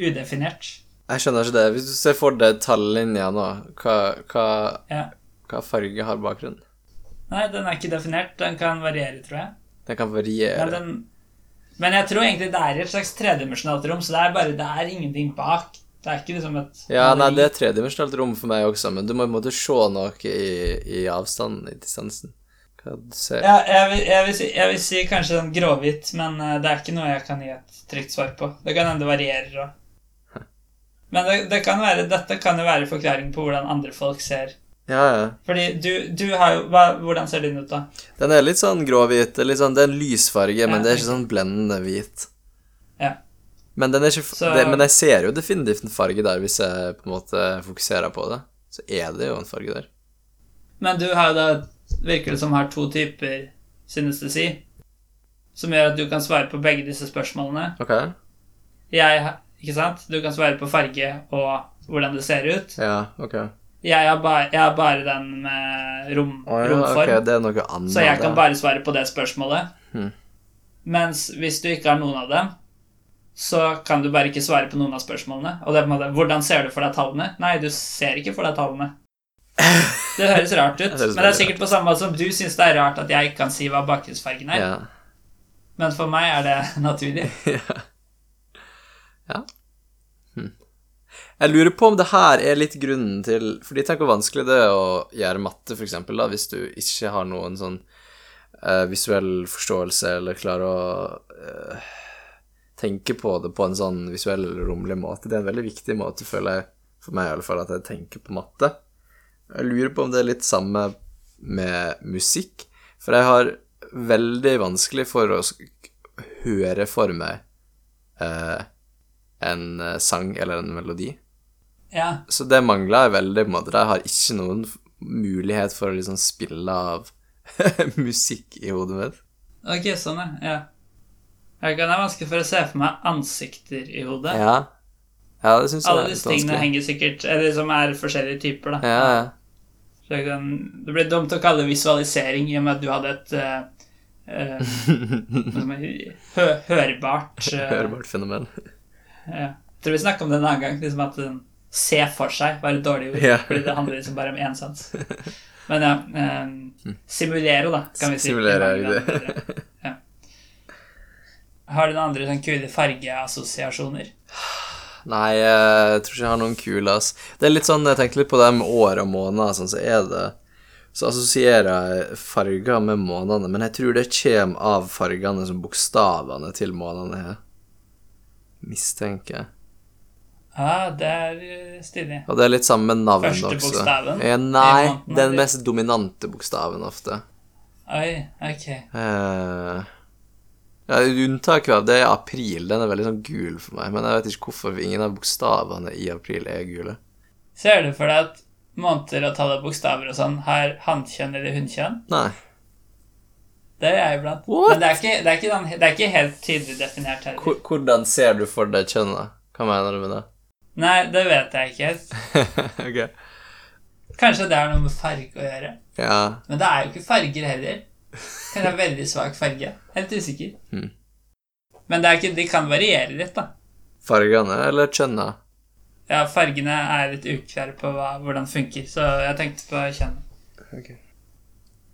Udefinert. Jeg skjønner ikke det. Hvis du ser for deg tallinja nå, hva, hva, Ja. hva farge har bakgrunnen? Nei, den er ikke definert. Den kan variere, tror jeg. Den kan Men, variere. den, men jeg tror egentlig det er et slags tredimensjonalt rom, så det er bare Det er ingenting bak. Det er ikke liksom et Ja, nei, det er tredimensjonalt rom for meg også, men du må på en måte se noe i, i avstanden, i distansen. Hva du ser. Ja, jeg vil, jeg, vil si, jeg vil si kanskje den gråhvit, men eh, det er ikke noe jeg kan gi et trygt svar på. Det kan hende det varierer òg. Men det, det kan være, dette kan jo være forklaring på hvordan andre folk ser. Ja, ja. Fordi du, du har jo hva, Hvordan ser din ut, da? Den er litt sånn gråhvit. Litt sånn, det er en lysfarge, ja, men det er ikke sånn blendende hvit. Ja. Men, den ikke, Så- det, men jeg ser jo definitivt en farge der, hvis jeg på en måte fokuserer på det. Så er det jo en farge der. Men du har jo da Virker det som har to typer synestesi, som gjør at du kan svare på begge disse spørsmålene. Ok? Jeg, ikke sant? Du kan svare på farge og hvordan det ser ut. Ja, ok. Jeg har bare, jeg har bare den med rom, oh, ja, romform, okay. det er noe annet. så jeg kan bare svare på det spørsmålet. Hmm. Mens hvis du ikke har noen av dem, så kan du bare ikke svare på noen av spørsmålene. Og det er på en måte, hvordan ser du for deg tallene? Nei, du ser ikke for deg tallene. Det høres rart ut, men det er sikkert på samme måte som du syns det er rart at jeg ikke kan si hva bakgrunnsfargen er. Ja. Men for meg er det naturlig. ja. ja. Hm. Jeg lurer på om det her er litt grunnen til Fordi tenk hvor vanskelig det er å gjøre matte, for eksempel, da, hvis du ikke har noen sånn uh, visuell forståelse, eller klarer å eh, tenke på det på en sånn visuell, romlig måte. Det er en veldig viktig måte, føler jeg, for meg i alle fall, at jeg tenker på matte. Jeg lurer på om det er litt samme med musikk, for jeg har veldig vanskelig for å høre for meg eh, en eh, sang eller en melodi. Ja, Så det mangler jeg veldig, på en måte. Jeg har ikke noen mulighet for å liksom spille av musikk i hodet mitt. ok, sånn, ja. Jeg kan ha vanskelig for å se for meg ansikter i hodet. Ja, ja det syns jeg Alle disse tingene vanskelig. henger sikkert Eller som er forskjellige typer, da. Ja, ja. Så jeg kan, det blir dumt å kalle det visualisering i og med at du hadde et uh, si, hø hørbart uh, Hørbart fenomen. ja. Jeg tror vi snakka om det en annen gang. Liksom at um, se for seg var et dårlig ord. Ja. Fordi det handler liksom bare om én sans. Men ja um, Simulere, da, kan vi si. Simulere, er det. Ja. Har du noen andre sånn kule fargeassosiasjoner? Nei, jeg tror ikke jeg har noen kule, ass. Det er litt sånn, jeg tenkte litt på det med år og måneder, sånn, så er det Så assosierer jeg farger med månedene, men jeg tror det kommer av fargene som bokstavene til månedene har. Mistenker jeg. Ja, det er eh, stilig. Og det er litt sammen med navn Første også. bokstaven Ja, nei, den mest dominante bokstaven ofte. Oi, ok. Eh, ja, unntaket av det er april. Den er veldig sånn gul for meg. Men jeg vet ikke hvorfor ingen av bokstavene i april er gule. Ser du for deg at måneder og tall og bokstaver og sånn har hannkjønn eller hunnkjønn? Nei. Det er jeg iblant. What? Men det er, ikke, det, er ikke, den- det er ikke helt tydelig definert heller. Hvordan ser du for deg kjønnet? Hva mener du med det? Nei, det vet jeg ikke helt. okay. Kanskje det er noe med farge å gjøre. Ja. Men det er jo ikke farger heller. Kan ha veldig svak farge. Helt usikker. Mm. Men det ikke, de kan variere litt, da. Fargene eller kjønna? Ja, fargene er litt uklare på hva, hvordan det funker, så jeg tenkte på kjønn.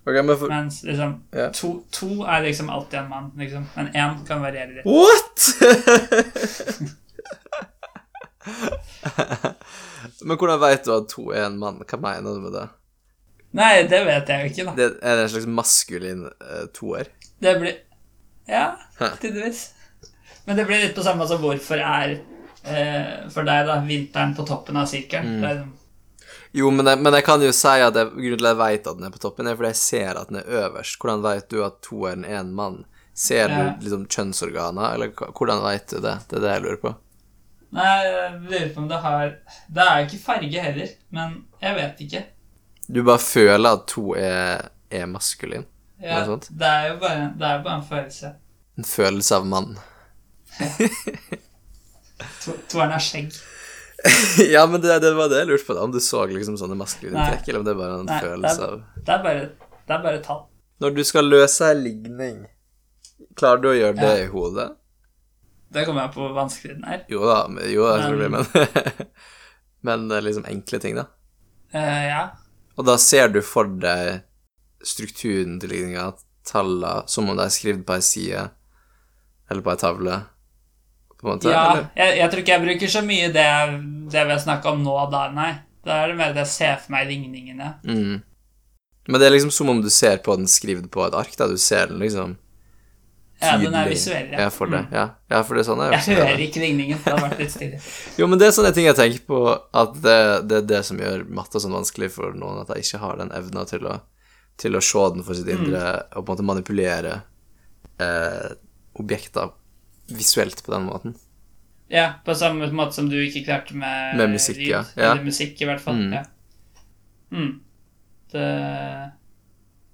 Ok, men for... Mens liksom yeah. to, to er liksom alltid en mann, liksom. Men én kan variere litt. What?! men hvordan vet du at to er en mann? Hva mener du med det? Nei, det vet jeg jo ikke, da. det er det en slags maskulin uh, toer? Det blir Ja, tydeligvis. Men det blir litt på samme som hvorfor er uh, for deg, da, vinteren på toppen av sirkelen. Mm. Er- Jo, men jeg, men jeg kan jo si at jeg, grunnen til at jeg vet at den er på toppen, er fordi jeg ser at den er øverst. Hvordan vet du at toeren er en mann? Ser Ja. du liksom kjønnsorganer, eller hvordan vet du det? Det er det jeg lurer på. Nei, jeg lurer på om det har Det er jo ikke farge heller, men jeg vet ikke. Du bare føler at to er, er maskulin. Ja, det er jo bare, det er bare en følelse. En følelse av mann. To, toeren har skjegg. ja, men det, det var det jeg lurte på, da. Om du så liksom sånne maskuline Nei. trekk, eller om det er bare en Nei, følelse av Det er bare, det er bare tall. Når du skal løse ei ligning, klarer du å gjøre det Ja. i hodet? Det kommer jeg på hvor vanskelig den er. Jo da, men- jeg tror Men- selvfølgelig, men Men eh, liksom enkle ting, da. Uh, ja. Og da ser du for deg strukturen til ligninga, tallene, som om det er skrevet på ei side, eller på ei tavle, på en måte? ja jeg, jeg tror ikke jeg bruker så mye det, det vi har snakka om nå, da, nei. Da er det mer det jeg ser for meg ligningene. Mm. Men det er liksom som om du ser på den skrevet på et ark, da. Du ser den liksom Ja, den er visuell, ja. Ja, for det. Mm. Ja. ja, for det er sånn jeg Jeg hører ikke ligningen. Det har vært litt stille. Jo, men det er sånne ting jeg tenker på, at det, det er det som gjør matte sånn vanskelig for noen, at jeg ikke har den evna til til å se den for sitt indre, og på en måte manipulere eh, objekter visuelt på den måten. Ja, på samme måte som du ikke klarte med, Med musikk, lyd. Ja. Eller musikk, i hvert fall. Mm. Ja. Mm. Det,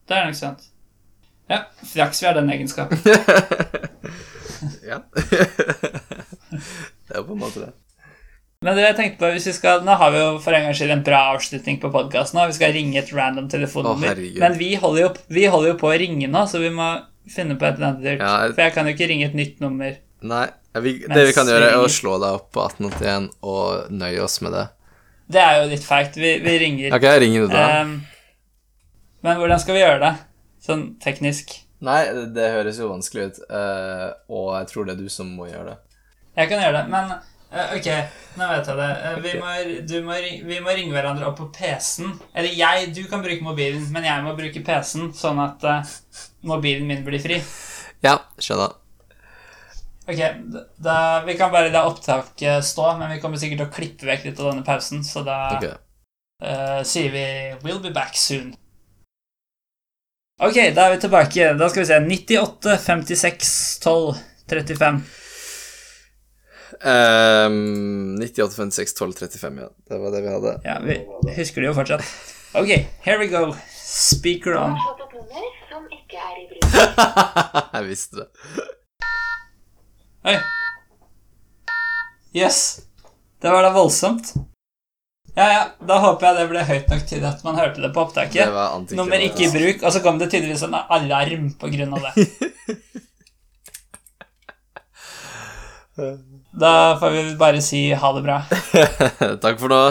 det er nok sant. Ja, flaks vi har den egenskapen. ja. det er jo på en måte det. Men det jeg tenkte på, hvis vi skal, Nå har vi jo for en gangs skyld en bra avslutning på podkasten. Vi skal ringe et random telefonnummer. Å. Men vi holder, jo, vi holder jo på å ringe nå, så vi må finne på et eller annet dyrt. Ja, jeg- For jeg kan jo ikke ringe et nytt nummer. Nei, vi, det vi kan gjøre, er å slå deg opp på 1881 og nøye oss med det. Det er jo litt feigt. Vi, vi ringer. Ok, jeg ringer du da. Um, men hvordan skal vi gjøre det? Sånn teknisk. Nei, det, det høres jo vanskelig ut, uh, og jeg tror det er du som må gjøre det. Jeg kan gjøre det, men uh, ok, nå vet jeg det. Eh, vi, må, du må, vi må ringe hverandre opp på PC-en. Eller jeg, du kan bruke mobilen, men jeg må bruke PC-en, sånn at mobilen min blir fri. Ja, skjønner. Ok, da, Vi kan bare la opptaket stå, men vi kommer sikkert til å klippe vekk litt av denne pausen, så da okay. eh, sier vi 'We'll be back soon'. Ok, da er vi tilbake. Da skal vi se. 98, 56, 12, 35. Um, 98, 56, 12, 35, ja. Det var det vi hadde. Ja, vi husker det jo fortsatt. Ok, here we go. Speaker on. jeg visste det. Oi. Yes. Det var da voldsomt. Ja, ja, da håper jeg det ble høyt nok til at man hørte det på Det opptaket. var antiklimatisk. Nummer ikke i bruk, og så kom det tydeligvis en alarm på grunn av det. Da får vi bare si ha det bra. Takk for nå.